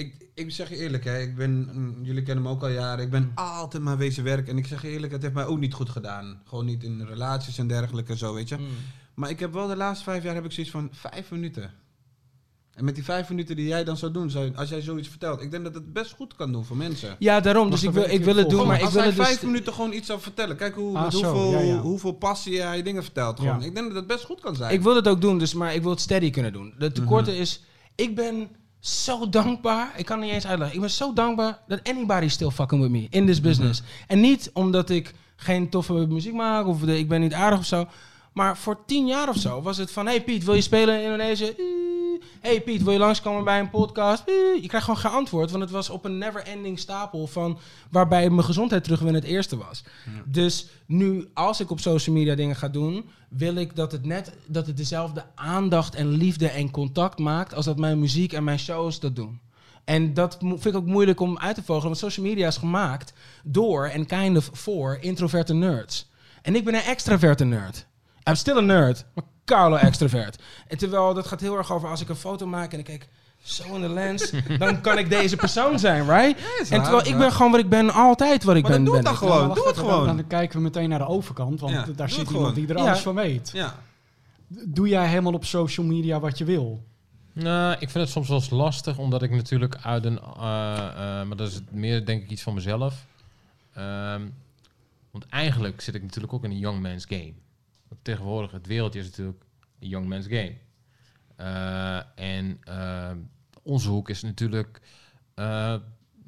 Ik, ik zeg je eerlijk, hè? Ik ben, mm, jullie kennen me ook al jaren. Ik ben altijd maar wezen werken. En ik zeg je eerlijk, het heeft mij ook niet goed gedaan. Gewoon niet in relaties en dergelijke, zo, weet je. Mm. Maar ik heb wel de laatste vijf jaar heb ik zoiets van vijf minuten. En met die vijf minuten die jij dan zou doen, zou, als jij zoiets vertelt, ik denk dat het best goed kan doen voor mensen. Ja, daarom. Dus ik wil, ik wil het doen, maar ik als wil hij het dus... vijf minuten gewoon iets zou vertellen. Kijk hoe, Ah, hoeveel, ja, ja. hoeveel passie jij dingen vertelt. Gewoon. Ja. Ik denk dat het best goed kan zijn. Ik wil het ook doen, dus, maar ik wil het steady kunnen doen. De tekorten is... Ik ben zo dankbaar. Ik kan het niet eens uitleggen. Ik ben zo dankbaar dat anybody still fucking with me in this business. En niet omdat ik geen toffe muziek maak of de, ik ben niet aardig of zo. Maar voor tien jaar of zo was het van... Hey Piet, wil je spelen in Indonesië? Hey Piet, wil je langskomen bij een podcast? Je krijgt gewoon geen antwoord, want het was op een never-ending stapel van... waarbij mijn gezondheid terugwinnen het eerste was. Dus nu, als ik op social media dingen ga doen... wil ik dat het net dat het dezelfde aandacht en liefde en contact maakt... als dat mijn muziek en mijn shows dat doen. En dat vind ik ook moeilijk om uit te vogelen, want social media is gemaakt door en kind of voor introverte nerds. En ik ben een extraverte nerd. I'm still a nerd, maar Carlo extravert. En terwijl dat gaat heel erg over als ik een foto maak en ik kijk zo in de lens, dan kan ik deze persoon zijn, right? en terwijl ik ben gewoon wat ik ben, altijd wat ik Maar ben. dan doe het dan gewoon. Doe het gewoon. Dan kijken we meteen naar de overkant, want Ja, daar zit iemand gewoon. die er Ja. alles van weet. Ja. Doe jij helemaal op social media wat je wil? Nou, ik vind het soms wel eens lastig, omdat ik natuurlijk uit een... eh, eh, maar dat is meer denk ik iets van mezelf. Ehm, want eigenlijk zit ik natuurlijk ook in een young man's game. Want tegenwoordig, het wereldje is natuurlijk een young man's game. Eh, en eh, onze hoek is natuurlijk eh,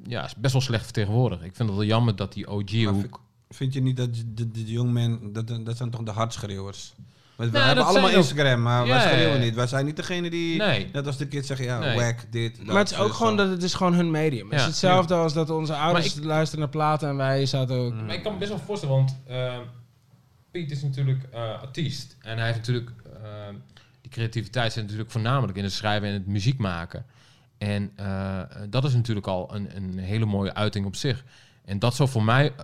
ja, is best wel slecht vertegenwoordigd. Ik vind het wel jammer dat die OG-hoek... Vind je niet dat de, de, de jongmen, dat, dat zijn toch de hardschreeuwers? Want we Nou, hebben allemaal Instagram, maar Ja, wij schreeuwen ja. niet. Wij zijn niet degene die, Nee. net als de kids zeggen, ja, Nee. whack, dit, dat. Maar het is ook dus gewoon dat het is gewoon hun medium. Het is Ja. hetzelfde als dat onze ouders luisteren naar platen en wij zaten ook... Mm. Maar ik kan me best wel voorstellen, want eh, Piet is natuurlijk eh, artiest. En hij heeft natuurlijk... eh, die creativiteit zit natuurlijk voornamelijk in het schrijven en het muziek maken. En eh, dat is natuurlijk al een, een hele mooie uiting op zich. En dat zo voor mij... eh,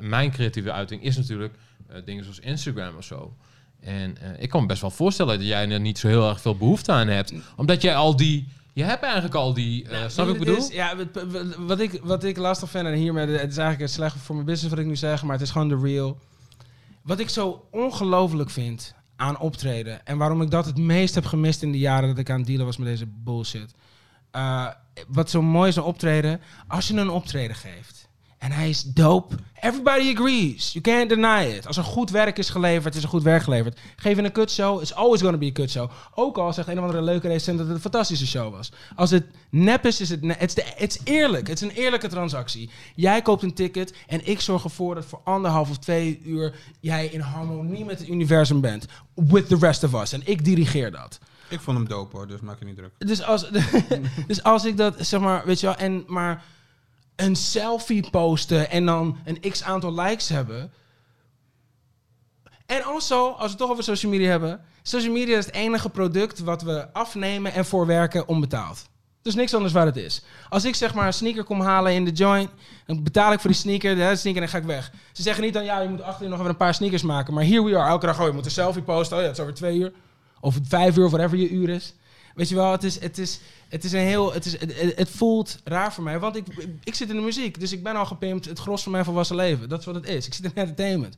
mijn creatieve uiting is natuurlijk eh, dingen zoals Instagram of zo. En eh, ik kan me best wel voorstellen dat jij er niet zo heel erg veel behoefte aan hebt. Omdat jij al die... Je hebt eigenlijk al die... eh snap ik bedoel? is- ja, wat ik, wat ik lastig vind, en hiermee, het is eigenlijk slecht voor mijn business wat ik nu zeg, maar het is gewoon de real. Wat ik zo ongelooflijk vind aan optreden, en waarom ik dat het meest heb gemist in de jaren dat ik aan het dealen was met deze bullshit. Eh, wat zo mooi is aan optreden, als je een optreden geeft, En hij is dope. Everybody agrees. You can't deny it. Als er goed werk is geleverd, is er goed werk geleverd. Geef een kutshow, it's always gonna be a kutshow. Ook al zegt een of andere leuke recent dat het een fantastische show was. Als het nep is, is het ne- it's, de- it's eerlijk. Het is een eerlijke transactie. Jij koopt een ticket en ik zorg ervoor dat voor anderhalf of twee uur jij in harmonie met het universum bent. With the rest of us. En ik dirigeer dat. Ik vond hem dope hoor, dus maak je niet druk. Dus als, dus als ik dat, zeg maar, weet je wel, en maar een selfie posten en dan een x aantal likes hebben. En also, als we het toch over social media hebben. Social media is het enige product wat we afnemen en voorwerken onbetaald. Dus niks anders waar het is. Als ik zeg maar een sneaker kom halen in de joint, dan betaal ik voor die sneaker, de sneaker en dan ga ik weg. Ze zeggen niet dan, ja, je moet achterin nog even een paar sneakers maken. Maar here we are, elke dag, oh, je moet een selfie posten. Oh ja, het is over twee uur. Of vijf uur, of whatever je uur is. Weet je wel, het is, het is, het is een heel, het, is, het, het- voelt raar voor mij. Want ik, ik zit in de muziek, dus ik ben al gepimpt het gros van mijn volwassen leven. Dat is wat het is. Ik zit in entertainment.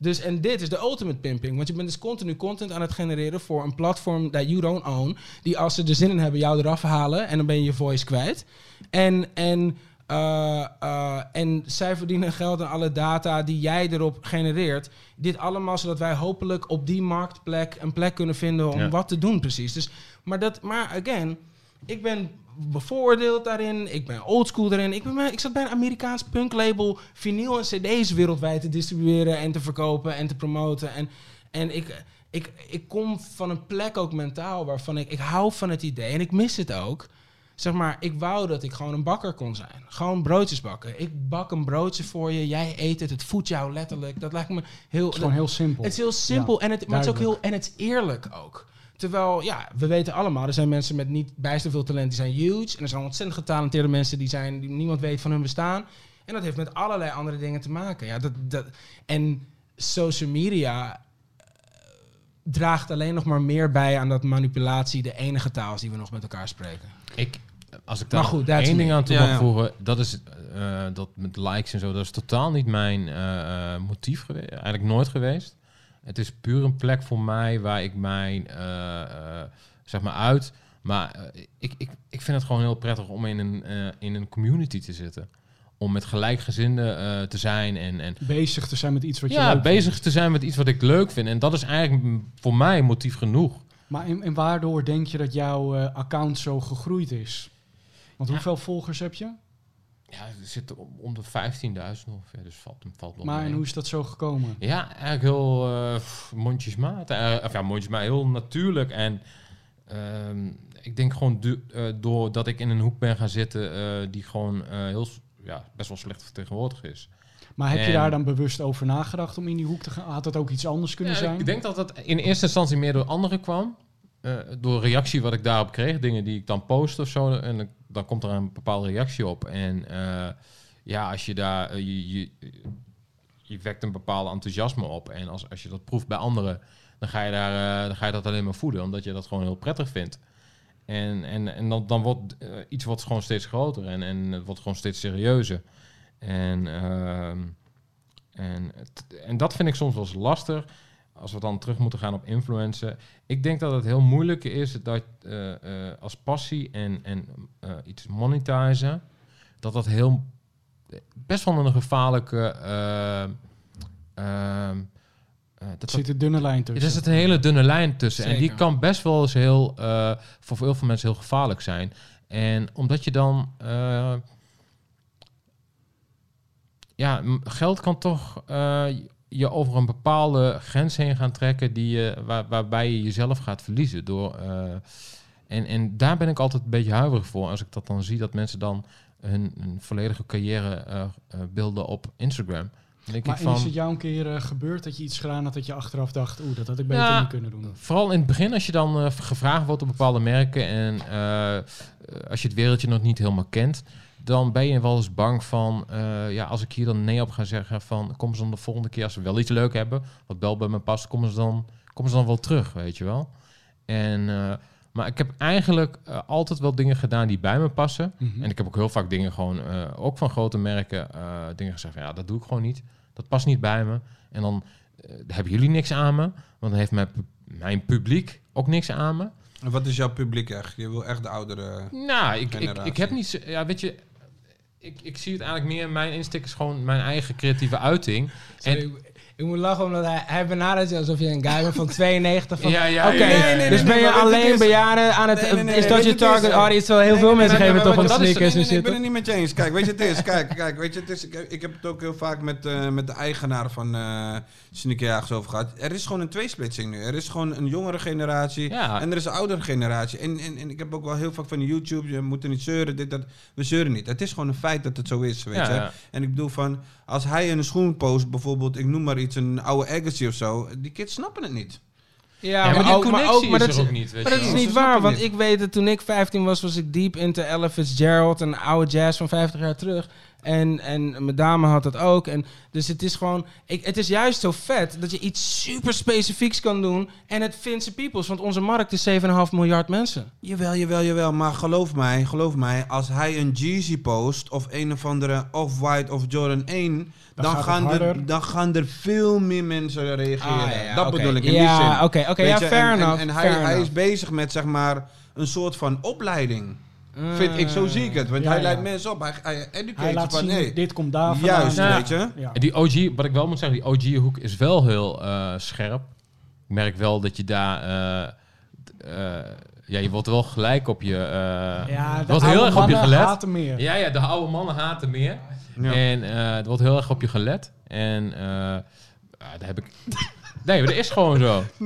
Dus, en dit is de ultimate pimping. Want je bent dus continu content aan het genereren voor een platform that you don't own. Die als ze er zin in hebben, jou eraf halen. En dan ben je je voice kwijt. En, en, eh, eh, en zij verdienen geld aan alle data die jij erop genereert. Dit allemaal zodat wij hopelijk op die marktplek een plek kunnen vinden om Ja. wat te doen precies. Dus, maar, dat, maar again, ik ben bevooroordeeld daarin. Ik ben oldschool daarin. Ik, ben, ik zat bij een Amerikaans punklabel vinyl en cd's wereldwijd te distribueren en te verkopen en te promoten. En, en ik, ik, ik kom van een plek ook mentaal waarvan ik, ik hou van het idee en ik mis het ook. Zeg maar, ik wou dat ik gewoon een bakker kon zijn. Gewoon broodjes bakken. Ik bak een broodje voor je, jij eet het, het voedt jou letterlijk. Dat lijkt me heel... Het is gewoon heel simpel. Het is heel simpel en het, maar het is ook heel en het is eerlijk ook. Terwijl, ja, we weten allemaal, er zijn mensen met niet bijster veel talent, die zijn huge. En er zijn ontzettend getalenteerde mensen die zijn, die niemand weet van hun bestaan. En dat heeft met allerlei andere dingen te maken. Ja, dat, dat, en social media eh, draagt alleen nog maar meer bij aan dat manipulatie de enige taal is die we nog met elkaar spreken. Ik, als ik Maar daar goed, één me. ding aan toe Ja, mag ja. voegen, dat is eh, dat met likes en zo, dat is totaal niet mijn eh, eh, motief geweest, eigenlijk nooit geweest. Het is puur een plek voor mij waar ik mijn, eh, eh, zeg maar uit, maar eh, ik, ik, ik vind het gewoon heel prettig om in een, in een community te zitten. Om met gelijkgezinden eh, te zijn en, en bezig te zijn met iets wat je ja, leuk bezig vindt. te zijn met iets wat ik leuk vind. En dat is eigenlijk voor mij motief genoeg. Maar en, en waardoor denk je dat jouw account zo gegroeid is? Want Ja. hoeveel volgers heb je? Ja, er zitten om, de 15.000 ongeveer, dus valt, valt wel Maar mee. en hoe is dat zo gekomen? Ja, eigenlijk heel eh, pff, mondjesmaat. eh, of ja, mondjesmaat, heel natuurlijk. En ehm, ik denk gewoon eh, doordat ik in een hoek ben gaan zitten eh, die gewoon eh, heel, ja, best wel slecht vertegenwoordigd is. Maar heb je En- daar dan bewust over nagedacht om in die hoek te gaan? Had dat ook iets anders kunnen Ja, zijn? Ik denk dat dat in eerste instantie meer door anderen kwam. Eh, door reactie wat ik daarop kreeg. Dingen die ik dan post of zo. En dan- dan komt er een bepaalde reactie op. En eh, ja, als je daar... eh, je, je, je wekt een bepaalde enthousiasme op. En als, als je dat proeft bij anderen... Dan ga, je daar, eh, dan ga je dat alleen maar voeden. Omdat je dat gewoon heel prettig vindt. En, en, en dan, dan wordt iets wordt gewoon steeds groter. En, en het wordt gewoon steeds serieuzer. En... ehm, en, en dat vind ik soms wel eens lastig. Als we dan terug moeten gaan op influencen. Ik denk dat het heel moeilijk is dat eh, eh, als passie en, en eh, iets monetizen, dat dat heel best wel een gevaarlijke. eh, dat Er zit een dunne lijn er tussen. zit een hele dunne lijn tussen. En die kan best wel eens heel, eh, voor heel veel mensen heel gevaarlijk zijn. En omdat je dan. eh, ja, geld kan toch eh, je over een bepaalde grens heen gaan trekken die je, waar, waarbij je jezelf gaat verliezen. Door, eh, en, en daar ben ik altijd een beetje huiverig voor. Als ik dat dan zie dat mensen dan hun, hun volledige carrière eh, eh, beelden op Instagram. Denk maar ik van, is het jou een keer gebeurd dat je iets gedaan had dat je achteraf dacht, oeh, dat had ik beter Ja. niet kunnen doen? Vooral in het begin, als je dan gevraagd wordt op bepaalde merken en als je het wereldje nog niet helemaal kent, dan ben je wel eens bang van, eh, ja, als ik hier dan nee op ga zeggen van, komen ze dan de volgende keer als we wel iets leuk hebben, wat wel bij me past, komen ze dan, komen ze dan wel terug, weet je wel? En, eh, maar ik heb eigenlijk eh, altijd wel dingen gedaan die bij me passen. Mhm. En ik heb ook heel vaak dingen gewoon, ook van grote merken, dingen gezegd van ja, dat doe ik gewoon niet. Dat past niet bij me. En dan hebben jullie niks aan me, want dan heeft mijn, mijn publiek ook niks aan me. En wat is jouw publiek echt? Je wil echt de oudere... Nou, ik, ik, ik heb niet, ja, weet je, ik, ik zie het eigenlijk meer, mijn insteek is gewoon mijn eigen creatieve uiting. Sorry, En- ik, moet lachen omdat hij, hij benadert je alsof je een guy bent van 92. Van, Ja, ja, Oké, ja, nee, nee, dus nee, ben je alleen is- bejaarden aan het... Nee, nee, nee, is nee, dat je is- target audience? Terwijl heel veel nee, mensen nee, geven nee, toch een dat is- sneakers en nee, ik ben het niet met je eens. Kijk, weet je, het is. Kijk, kijk, weet je, het is. Ik, heb het ook heel vaak met, eh, met de eigenaar van eh sneakerjagers over gehad. Er is gewoon een tweesplitsing nu. Er is gewoon een jongere generatie en er is een oudere generatie. En, en, en ik heb ook wel heel vaak van YouTube, je moet er niet zeuren, dit, dat. We zeuren niet. Het is gewoon een feit dat het zo is, weet je. En ik bedoel van, als hij een schoen post, bijvoorbeeld, ik noem maar iets, een oude Agassi of zo, die kids snappen het niet. Ja, Ja, maar die ook- connectie ook- maar is dat er ook niet, weet Maar dat is niet waar, want niet. ik weet dat toen ik 15 was, was ik diep into Ella Fitzgerald, een oude jazz van 50 jaar terug. En, en mijn dame had dat ook. En dus het is gewoon, ik, het is juist zo vet dat je iets super specifieks kan doen en het vindt zijn peoples, want onze markt is 7,5 miljard mensen. Jawel, jawel, jawel. Maar geloof mij, geloof mij, als hij een Jeezy post of een of andere Off-White of Jordan 1, dan, gaan er, dan gaan er veel meer mensen reageren. Ah, ja, dat oké. bedoel ik in ja, die zin. Oké, oké, ja, fair en, enough. En, en hij, fair hij is bezig met zeg maar een soort van opleiding. Vind ik, zo zie ik het. Want Ja, hij ja. leidt mensen op. Hij, hij educate Hij laat van, zien, hey, dit komt daar vandaan. juist, Ja. weet je. Ja. En die OG, wat ik wel moet zeggen, die OG-hoek is wel heel eh, scherp. Ik merk wel dat je daar... eh, eh, ja, je wordt wel gelijk op je... eh, Ja, de wordt heel oude erg op je mannen gelet. haten meer. Ja, ja, de oude mannen haten meer. Ja. En eh er wordt heel erg op je gelet. En eh ja, daar heb ik... Nee, maar dat is gewoon zo.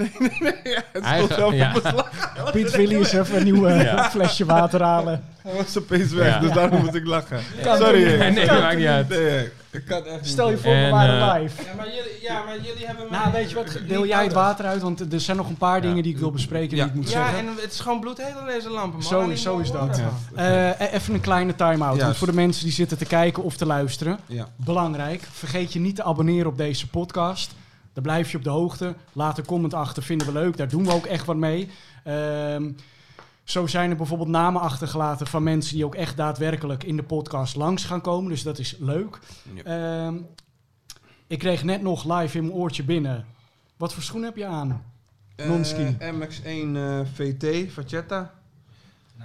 het Eigen- zelf ja. op. Piet Willy is even een nieuw eh, Ja. flesje water halen. Hij was opeens weg, Ja. dus daarom moet ik lachen. Kan Sorry. niet? Nee, Kan maakt niet uit. Nee, ik kan. Stel je voor, we En, waren eh, live. Ja, maar jullie, ja, maar jullie hebben Nou, weet je wat? Deel jij het water uit? Want er zijn nog een paar dingen die ik wil bespreken Ja. die ik moet Ja, zeggen. en het is gewoon bloedheet aan deze lampen, man. Zo is- zo is dat. Ja. Eh, e- even een kleine time-out. Want voor de mensen die zitten te kijken of te luisteren. Ja. Belangrijk. Vergeet je niet te abonneren op deze podcast. Daar blijf je op de hoogte. Laat een comment achter. Vinden we leuk. Daar doen we ook echt wat mee. Ehm, zo zijn er bijvoorbeeld namen achtergelaten van mensen die ook echt daadwerkelijk in de podcast langs gaan komen. Dus dat is leuk. Ja. Ehm, ik kreeg net nog live in mijn oortje binnen. Wat voor schoen heb je aan? Non-ski. Eh, MX1 eh, VT, Facetta.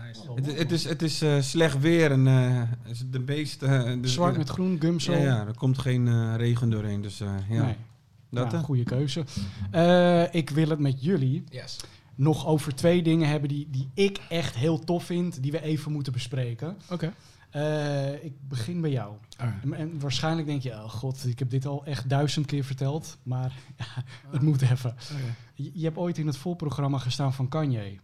Nice. Het, het is, het is eh, slecht weer en eh, de dus- Zwart met groen, gumsol. Ja, ja, er komt geen eh, regen doorheen, dus eh, ja. Nee. Dat, Ja, eh. goede keuze. Eh, ik wil het met jullie Yes. nog over twee dingen hebben die, die ik echt heel tof vind, die we even moeten bespreken. Oké. Eh, ik begin bij jou. En, en waarschijnlijk denk je, oh god, ik heb dit al echt duizend keer verteld, maar ja, het moet even. Je, je hebt ooit in het voorprogramma gestaan van Kanye.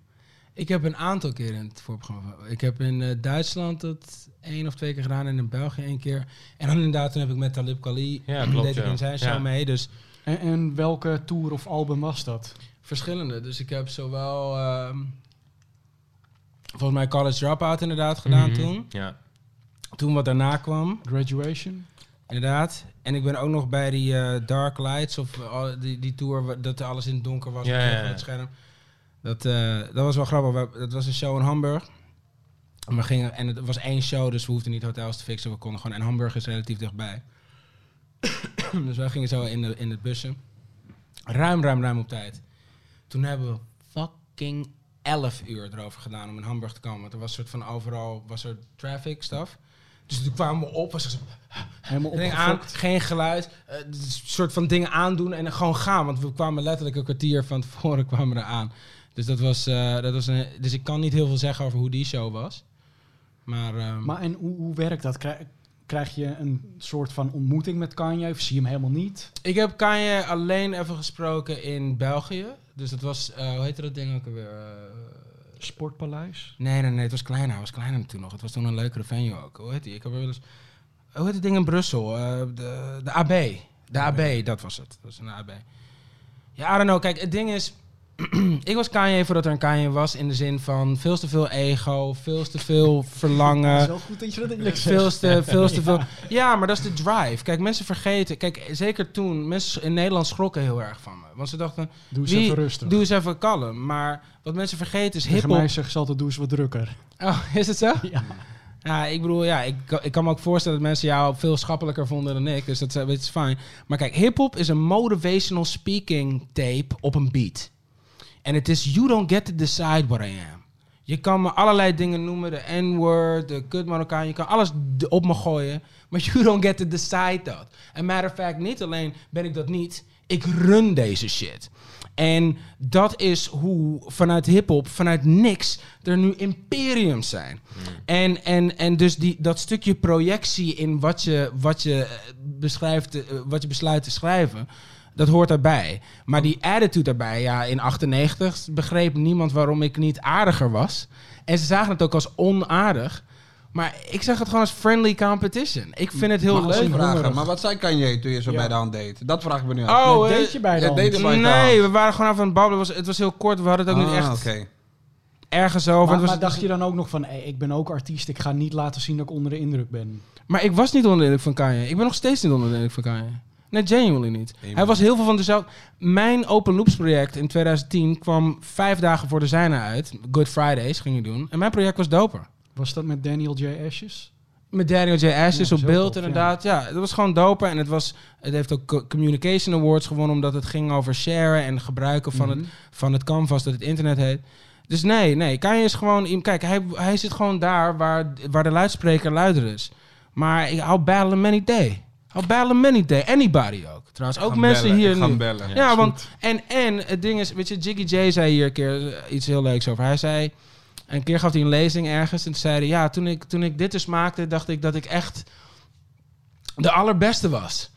Ik heb een aantal keer in het voorprogramma. Ik heb in eh, Duitsland het één of twee keer gedaan en in België één keer. En dan inderdaad, toen heb ik met Talib Kweli, Ja, klopt, deed ik in zijn show Ja. mee. Dus En, en welke tour of album was dat? verschillende. Dus ik heb zowel, ehm, volgens mij College Dropout inderdaad gedaan Mhm. toen. Ja. Toen wat daarna kwam, Graduation? inderdaad. En ik ben ook nog bij die eh, Dark Lights, of eh, al- die, die tour dat alles in het donker was Ja, op ja, ja. het scherm. Dat, eh, dat was wel grappig. We- Dat was een show in Hamburg. En, we gingen, en het was één show, dus we hoefden niet hotels te fixen. We konden gewoon... En Hamburg is relatief dichtbij. dus wij gingen zo in, de, in het busje. Ruim, ruim, ruim op tijd. Toen hebben we fucking 11 uur erover gedaan om in Hamburg te komen. Want er was een soort van overal was er traffic stuff. Dus toen kwamen we op, was er zo, Helemaal aan, geen geluid, een soort van dingen aandoen en gewoon gaan. Want we kwamen letterlijk een kwartier van tevoren kwamen er aan. Dus dat was, eh, dat was een, dus ik kan niet heel veel zeggen over hoe die show was. Maar, ehm, Maar en hoe, hoe werkt dat? Krij- Krijg je een soort van ontmoeting met Kanye of zie je hem helemaal niet? ik heb Kanye alleen even gesproken in België. Dus dat was, eh, hoe heette dat ding ook alweer? Eh, Sportpaleis? nee, nee, nee, het was kleiner. Het was kleiner toen nog. Het was toen een leukere venue ook. Hoe heet die? Ik heb wel eens... Hoe heet het ding in Brussel? Eh, de, de AB. De AB, dat was het. Dat was een AB. Ja, I don't know. Kijk, het ding is... ik was Kanye voordat er een Kanye was. In de zin van veel te veel ego, veel te veel Het is verlangen. wel goed dat je dat zegt. Veel te, veel te veel. Ja, maar dat is de drive. Kijk, mensen vergeten. Kijk, zeker toen. Mensen in Nederland schrokken heel erg van me. Want ze dachten, Doe eens Wie- even rustig. doe eens even kalm. Maar wat mensen vergeten is hip-hop. mij zeggen ze altijd, doe eens wat drukker. Oh, is het zo? Ja. Ja, ik bedoel, ja, ik, kan- ik kan me ook voorstellen dat mensen jou veel schappelijker vonden dan ik. Dus dat is- is fijn. Maar kijk, hip-hop is een motivational speaking tape op een beat. En het is, you don't get to decide what I am. Je kan me allerlei dingen noemen, de N-word, de kut Marokkaan, je kan alles op me gooien, maar you don't get to decide dat. En matter of fact, niet alleen ben ik dat niet, ik run deze shit. En dat is hoe vanuit hip-hop, vanuit niks, er nu imperiums zijn. En, en, en dus die, dat stukje projectie in wat je, wat je, eh, beschrijft, eh, wat je besluit te schrijven, dat hoort daarbij. Maar die attitude daarbij, ja, in 98 begreep niemand waarom ik niet aardiger was. En ze zagen het ook als onaardig. Maar ik zag het gewoon als friendly competition. Ik vind het heel leuk. vragen, maar wat zei Kanye toen je zo Ja. bij de hand deed? Dat vraag ik me nu af. Oh, Wat eh, deed je bij deed de nee, hand. we waren gewoon even aan het babbelen. Het was, het was heel kort. We hadden het ook niet Ah, echt oké. ergens over. Maar, Het was- maar dacht je dan ook nog van, hey, ik ben ook artiest, ik ga niet laten zien dat ik onder de indruk ben. Maar ik was niet onder de indruk van Kanye. Ik ben nog steeds niet onder de indruk van Kanye. Nee, genuinely niet. Hij was heel veel van dezelfde... Mijn Open Loops project in 2010 kwam vijf dagen voor de zijne uit. Good Fridays ging ik doen. En mijn project was doper. Was dat met Daniel J. Ashes? Met Daniel J. Ashes Ja, op beeld tof, inderdaad. Ja. het was gewoon doper. En het, was, het heeft ook co- Communication Awards gewonnen... omdat het ging over sharen en gebruiken van, het, Mhm. van het canvas dat het internet heet. Dus nee, nee. Kanye is gewoon... Kijk, hij, hij zit gewoon daar waar, waar de luidspreker luider is. Maar ik hou battle many day. I'll battle many day. Anybody ook. Trouwens, ook mensen bellen, hier nu. bellen. Ja. Want... En, en het ding is... Weet je, Jiggy J zei hier een keer eh, iets heel leuks over. Hij zei... Een keer gaf hij een lezing ergens en toen zei hij... Ja, toen ik, toen ik dit dus maakte, dacht ik dat ik echt de allerbeste was.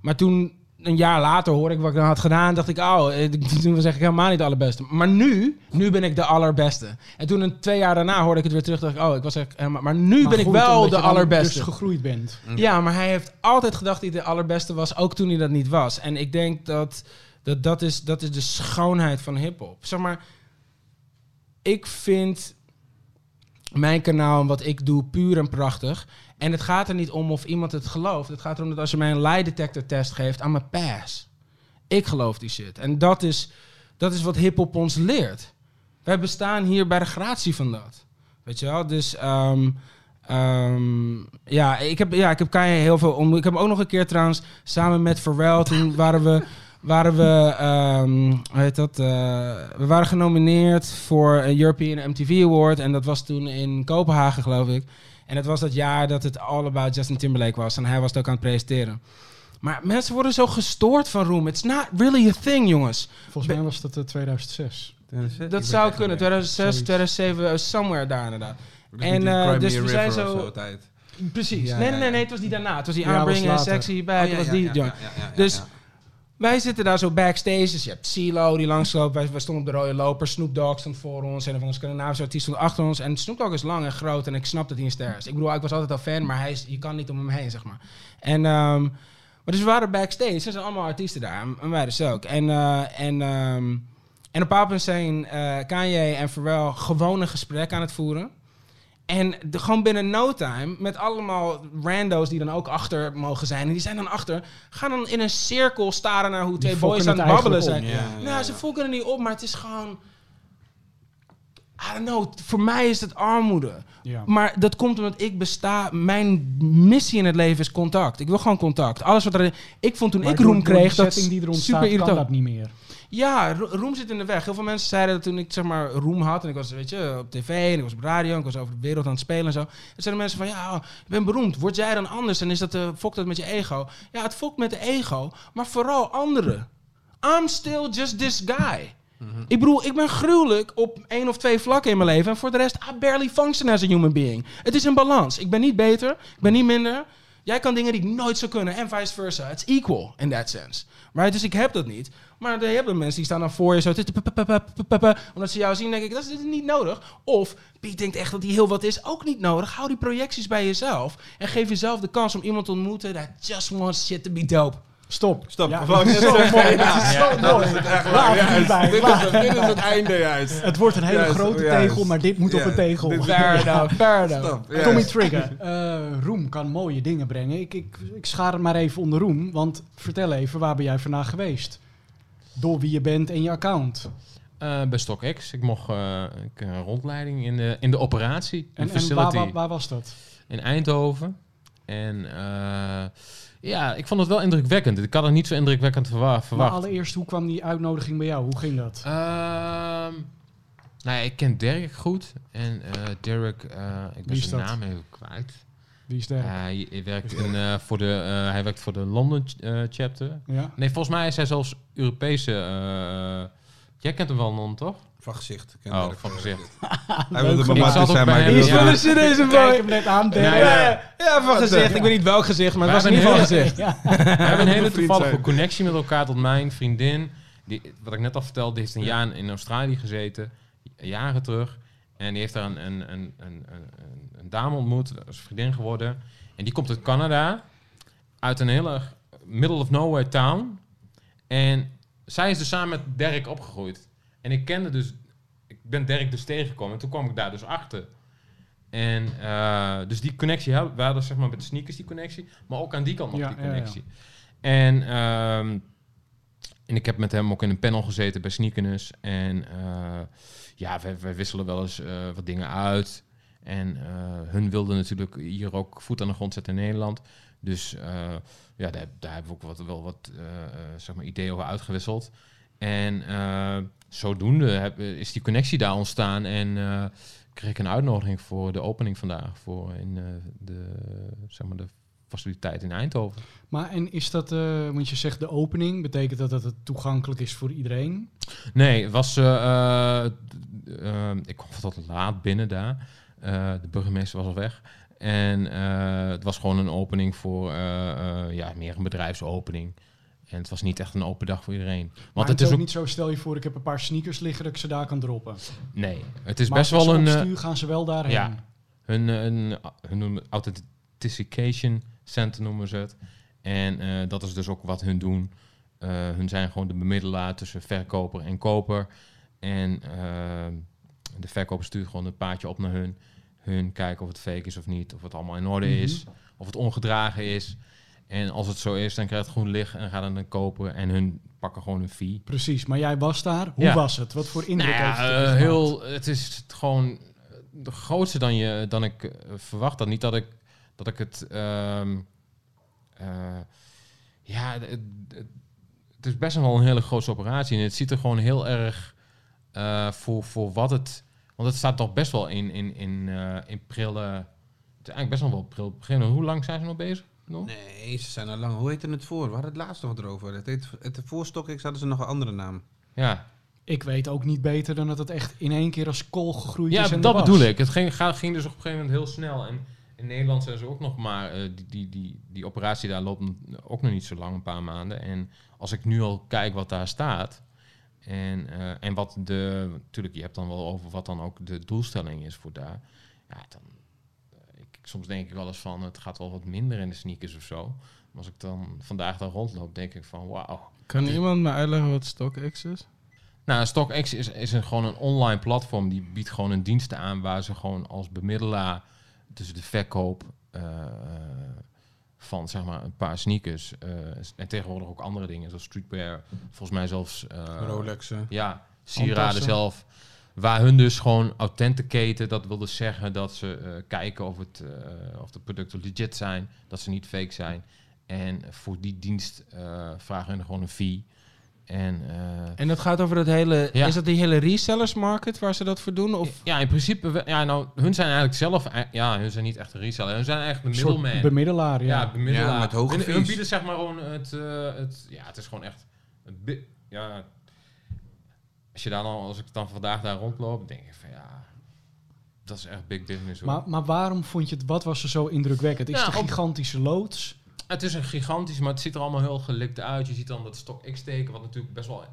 Maar toen, een jaar later, hoorde ik wat ik dan had gedaan. dacht ik, oh, eh, toen was ik helemaal niet de allerbeste. Maar nu, nu ben ik de allerbeste. En toen een twee jaar daarna hoorde ik het weer terug. dacht ik, oh, ik was echt helemaal... Maar nu Maar ben ik wel omdat de je dan allerbeste. dus gegroeid bent. Ja, maar hij heeft altijd gedacht dat hij de allerbeste was, ook toen hij dat niet was. En ik denk dat dat, dat, is, dat is de schoonheid van hip-hop. Zeg maar, ik vind mijn kanaal en wat ik doe puur en prachtig. En het gaat er niet om of iemand het gelooft. Het gaat erom dat als je mij een lie detector test geeft, aan mijn pass. Ik geloof die shit. En dat is, dat is wat hip-hop ons leert. Wij bestaan hier bij de gratie van dat. Weet je wel? Dus ehm, ehm, ja, ik heb, ja, ik heb Kanye heel veel om. Ik heb ook nog een keer trouwens samen met Pharrell. Toen waren we. Waren we, ehm, hoe heet dat? eh, we waren genomineerd voor een European MTV Award. En dat was toen in Kopenhagen, geloof ik. En het was dat jaar dat het all about Justin Timberlake was. En hij was het ook aan het presenteren. Maar mensen worden zo gestoord van roem. It's not really a thing, jongens. Volgens mij was dat eh, 2006. Dat zou kunnen. 2006, 2007, somewhere daar inderdaad. En, eh, dus we zijn zo- Precies. Ja, nee, ja, nee, nee, ja. nee, het was die daarna. Het was die Ja, aanbrengen sexy bij. Oh, het was die joint. Dus- Wij zitten daar zo backstage. Dus je hebt CeeLo die langsloopt. Wij, wij stonden op de rode loper. Snoop Dogg stond voor ons. En van onze Scandinavische artiest stond achter ons. En Snoop Dogg is lang en groot. En ik snap dat hij een ster is. Ik bedoel, ik was altijd al fan. Maar hij is, je kan niet om hem heen, zeg maar. En, ehm, maar dus we waren backstage. Er zijn allemaal artiesten daar. En, wij dus ook. En, eh, en, ehm, en op een bepaald moment zijn eh, Kanye en Pharrell gewoon een gesprek aan het voeren. En de, gewoon binnen no time, met allemaal rando's die dan ook achter mogen zijn. En die zijn dan achter, gaan dan in een cirkel staren naar hoe twee boys aan het babbelen zijn. nou, ze fokken er niet op, maar het is gewoon... I don't know, voor mij is het armoede. Ja. Maar dat komt omdat ik besta... Mijn missie in het leven is contact. Ik wil gewoon contact. Alles wat er... Ik vond toen Maar ik roem kreeg, dat die er super irritant. dat niet meer. Ja, ro- roem zit in de weg. Heel veel mensen zeiden dat toen ik zeg maar roem had en ik was weet je, op tv en ik was op radio en ik was over de wereld aan het spelen en zo. Dan zeiden mensen van ja, ik ben beroemd. Word jij dan anders en is dat, eh fokt dat met je ego? Ja, het fokt met de ego, maar vooral anderen. I'm still just this guy. Ik bedoel, ik ben gruwelijk op één of twee vlakken in mijn leven. En voor de rest, I barely function as a human being. Het is een balans. Ik ben niet beter, ik ben niet minder. Jij kan dingen die ik nooit zou kunnen en vice versa. It's equal in that sense. Right? Dus ik heb dat niet. Maar je hebt dan mensen die staan dan voor je zo. Omdat ze jou zien, denk ik, dat is niet nodig. Of Piet denkt echt dat hij heel wat is. Ook niet nodig. Hou die projecties bij jezelf. En geef jezelf de kans om iemand te ontmoeten that just wants shit to be dope. Stop. Stop. Ja, dat is zo mooi. Is zo Juist. hierbij. Dit is het- dit is het einde juist. Het wordt een hele Juist, grote juist. tegel, maar dit moet op een tegel. Fair enough, fair enough. Juist. Tommy Trigger. Eh, roem kan mooie dingen brengen. Ik, ik, ik schaar het maar even onder Roem. Want vertel even, waar ben jij vandaag geweest? Door wie je bent en je account. Eh, bij StockX. Ik mocht eh, ik, eh, rondleiding in de, in de operatie. En, en facility waar, waar, waar was dat? in Eindhoven. En eh, ja, ik vond het wel indrukwekkend. Ik had het niet zo indrukwekkend verwa- Maar verwacht. allereerst, hoe kwam die uitnodiging bij jou? Hoe ging dat? Ehm, Nou ja, ik ken Derek goed. En eh Derek, eh, ik ben zijn naam even kwijt. Is daar? Hij, hij werkt in, eh, voor de, eh, hij werkt voor de London eh, chapter. ja. Nee, volgens mij is hij zelfs Europese... eh, jij kent hem wel, Non, toch? Van gezicht. Ik ken Oh, van gezicht. Hij wilde maar Ik zijn, maar hij wilde... Is deze hem net aan. Nee, ja. Ja, ja, van gezicht. Ik weet niet welk gezicht, maar het was in ieder geval gezicht. We hebben een hele toevallige connectie met elkaar tot mijn vriendin. Die, wat ik net al vertelde, die heeft een jaar in Australië gezeten. Jaren terug. En die heeft daar een, een, een, een, een, een dame ontmoet. Dat is vriendin geworden. En die komt uit Canada. Uit een hele middle of nowhere town. En zij is dus samen met Dirk opgegroeid. En ik kende dus... Ik ben Dirk dus tegengekomen. En toen kwam ik daar dus achter. En eh, dus die connectie, we hadden zeg maar met de sneakers die connectie. Maar ook aan die kant nog Ja, die ja, ja. connectie. En, ehm, en ik heb met hem ook in een panel gezeten bij Sneakerness. En eh, ja, wij, wij wisselen wel eens eh, wat dingen uit. En eh, hun wilden natuurlijk hier ook voet aan de grond zetten in Nederland. Dus eh, ja, daar, daar hebben we ook wat, wel wat zeg maar ideeën over uitgewisseld. En zodoende is die connectie daar ontstaan. En kreeg ik een uitnodiging voor de opening vandaag. Voor in de, zeg maar de faciliteit in Eindhoven. Maar en is dat, eh, want je zegt de opening, betekent dat dat het toegankelijk is voor iedereen? Nee, het was. eh, eh, ik kwam wat laat binnen daar. De burgemeester was al weg. En het was gewoon een opening voor. ja, meer een bedrijfsopening. En het was niet echt een open dag voor iedereen. Want het is ook. niet zo, stel je voor, ik heb een paar sneakers liggen dat ik ze daar kan droppen. Nee, het is maar best wel een. opstuur, gaan ze wel daarheen. ja. hun, hun, hun noemen het Authentication Center noemen ze het. En eh, dat is dus ook wat hun doen. Eh, hun zijn gewoon de bemiddelaar tussen verkoper en koper. En eh, de verkoper stuurt gewoon een paardje op naar hun. Hun kijken of het fake is of niet. Of het allemaal in orde Mhm. is. Of het ongedragen is. En als het zo is, dan krijgt het groen licht en gaat het dan kopen. En hun pakken gewoon een fee. Precies, maar jij was daar. Hoe Ja. was het? Wat voor indruk Nou ja, heeft het gemaakt? heel, het is gewoon de grootste dan, je, dan ik verwacht had. Niet dat ik, dat ik het... ehm, eh, ja, het, het- het is best wel een hele grote operatie. En het ziet er gewoon heel erg eh, voor, voor wat het... Want het staat toch best wel in, in, in, eh, in prille... Het is eigenlijk best wel wel pril beginnen. Hoe lang zijn ze nog bezig? Nog? Nee, ze zijn al lang. Hoe heette het voor? We hadden het laatst nog erover. Het heet, het voor StockX hadden ze nog een andere naam. Ja, Ik weet ook niet beter dan dat het echt in één keer als kool gegroeid Ja, is. en dat bedoel ik. Het ging, ging dus op een gegeven moment heel snel. En in Nederland zijn ze ook nog maar... eh, die, die, die, die operatie daar loopt ook nog niet zo lang, een paar maanden. En als ik nu al kijk wat daar staat... En, eh, en wat de... Natuurlijk, je hebt dan wel over wat dan ook de doelstelling is voor daar. Ja, dan... eh, Ik, soms denk ik wel eens van... Het gaat wel wat minder in de sneakers of zo. Maar als ik dan vandaag daar rondloop, denk ik van... Wauw. Kan iemand me uitleggen wat StockX is? Nou, StockX is, is een, gewoon een online platform. Die biedt gewoon een dienst aan waar ze gewoon als bemiddelaar tussen de verkoop eh, van zeg maar een paar sneakers eh, en tegenwoordig ook andere dingen zoals streetwear, volgens mij zelfs eh, Rolexen. ja, sieraden zelf. Waar hun dus gewoon authenticaten, dat wil dus zeggen dat ze eh, kijken of, het, eh, of de producten legit zijn, dat ze niet fake zijn. En voor die dienst eh, vragen hun gewoon een fee. En, eh, En dat gaat over dat hele... Ja. Is dat die hele resellers market waar ze dat voor doen? Of Ja, in principe, ja, nou, hun zijn eigenlijk zelf, eh, ja, hun zijn niet echt een reseller. Hun zijn eigenlijk de Een soort middleman. bemiddelaar, ja. ja, bemiddelaar. Ja, met hoge hun, hun bieden zeg maar gewoon het, eh, het, ja, het is gewoon echt, ja, als je daar dan, als ik dan vandaag daar rondloop, denk ik van ja, dat is echt big business. Hoor. Maar, maar waarom vond je het, wat was er zo indrukwekkend? Is Ja, het de gigantische loods? Het is een gigantisch, maar het ziet er allemaal heel gelikt uit. Je ziet dan dat stok X-teken, wat natuurlijk best wel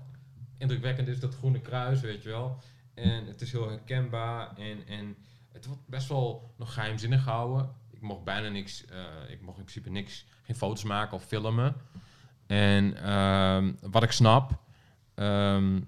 indrukwekkend is, dat groene kruis, weet je wel. En het is heel herkenbaar en, en het wordt best wel nog geheimzinnig gehouden. Ik mocht bijna niks, eh, ik mocht in principe niks, geen foto's maken of filmen. En ehm, wat ik snap, ehm,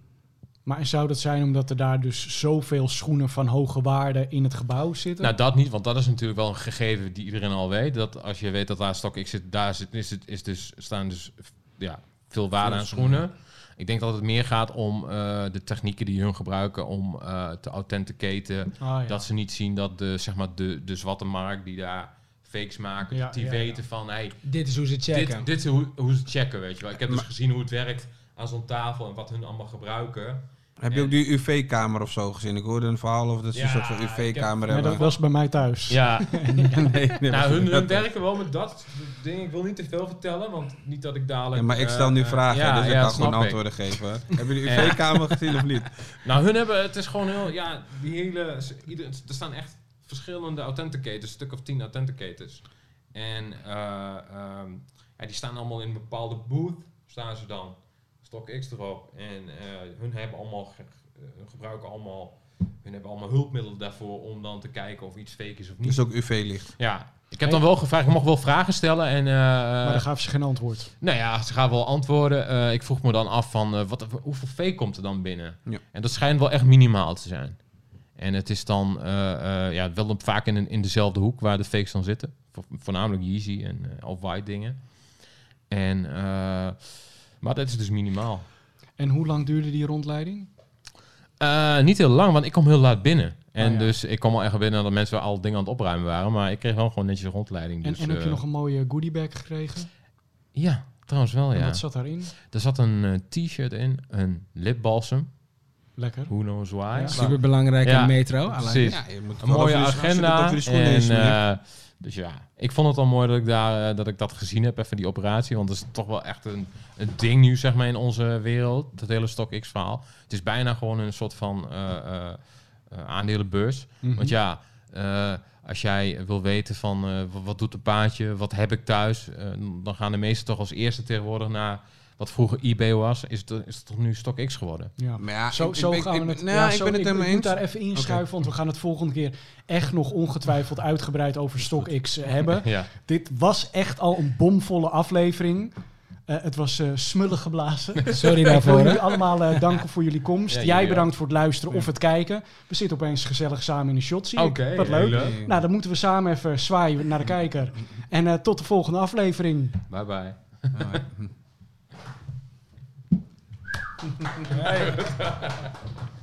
Maar zou dat zijn omdat er daar dus zoveel schoenen van hoge waarde in het gebouw zitten? Nou, dat niet, want dat is natuurlijk wel een gegeven die iedereen al weet. Dat als je weet dat daar stok X zit, daar zit, is het, is dus, staan dus ja, veel waarde aan schoenen. Ik denk dat het meer gaat om eh, de technieken die hun gebruiken om eh, te authenticaten. Ah, ja. Dat ze niet zien dat de, zeg maar, de, de zwarte markt die daar fakes maken, Ja, die ja, weten van, hey, dit is hoe ze checken. dit, dit is hoe, hoe ze checken, weet je wel. Ik heb dus gezien hoe het werkt aan zo'n tafel en wat hun allemaal gebruiken. Heb je ook die UV-kamer of zo gezien? Ik hoorde een verhaal over dat ze Ja, een soort van heb- UV-kamer Ja, hebben. dat was bij mij thuis. Ja, nee, nee, nou, hun, hun dat- werken wel met dat ding. Ik wil niet te veel vertellen, want niet dat ik dadelijk... Ja, maar ik eh, stel nu eh, vragen, ja, dus ik kan gewoon ik. antwoorden geven. Hebben jullie de UV-kamer gezien of niet? Nou, hun hebben, het is gewoon heel, ja, die hele, ieder, er staan echt verschillende authenticators, een stuk of tien authenticators. En eh, ehm, ja, die staan allemaal in een bepaalde booth, staan ze dan, StockX erop. En eh, hun hebben allemaal, ge- eh, hun gebruiken allemaal, hun hebben allemaal hulpmiddelen daarvoor om dan te kijken of iets fake is of niet. Dus ook UV-licht. ja, ik heb dan wel gevraagd, ik mocht wel vragen stellen en... eh, Maar dan gaven ze geen antwoord. nou ja, ze gaan wel antwoorden. Eh, ik vroeg me dan af van eh, wat, hoeveel fake komt er dan binnen? Ja. En dat schijnt wel echt minimaal te zijn. En het is dan eh, eh, ja, wel vaak in, een- in dezelfde hoek waar de fakes dan zitten. Vo- voornamelijk Yeezy en uh, Off-White dingen. En, eh, maar dat is dus minimaal. En hoe lang duurde die rondleiding? Eh, niet heel lang, want ik kom heel laat binnen. En ja. dus ik kom al echt binnen dat mensen al dingen aan het opruimen waren. Maar ik kreeg wel gewoon netjes een rondleiding. En, Dus, en heb je eh, nog een mooie goodiebag gekregen? Ja, trouwens wel, En ja. wat zat daarin? Er zat een eh, t-shirt in, een lipbalsem. Lekker. Who knows why. Ja. Super belangrijk Ja, in metro. It. Ja, je moet Een mooie agenda. En, eh, dus ja, ik vond het al mooi dat ik, daar, eh, dat ik dat gezien heb, even die operatie. Want dat is toch wel echt een, een ding nu, zeg maar, in onze wereld. Dat hele StockX-verhaal. Het is bijna gewoon een soort van eh, eh, eh, aandelenbeurs. Mhm. Want ja, eh, als jij wil weten van eh, wat, doet een paardje, wat heb ik thuis, dan gaan de meesten toch als eerste tegenwoordig naar wat vroeger eBay was, is het, is het toch nu StockX geworden. Ja. Maar ja, Zo, ik- zo ik- gaan ik- we het. nou, ja, ik zo- ben het helemaal ik moet daar even inschuiven, want we gaan het volgende keer echt nog ongetwijfeld uitgebreid over StockX eh, hebben. Ja. Dit was echt al een bomvolle aflevering. Eh, het was eh, smullig geblazen. Sorry Ik wil daarvoor. jullie allemaal eh, danken voor jullie komst. Ja, Jij bedankt voor het luisteren of het kijken. We zitten opeens gezellig samen in een shot. Zie. Oké, Wat leuk. leuk. Nou, dan moeten we samen even zwaaien naar de kijker. En eh, tot de volgende aflevering. Bye bye. Nein.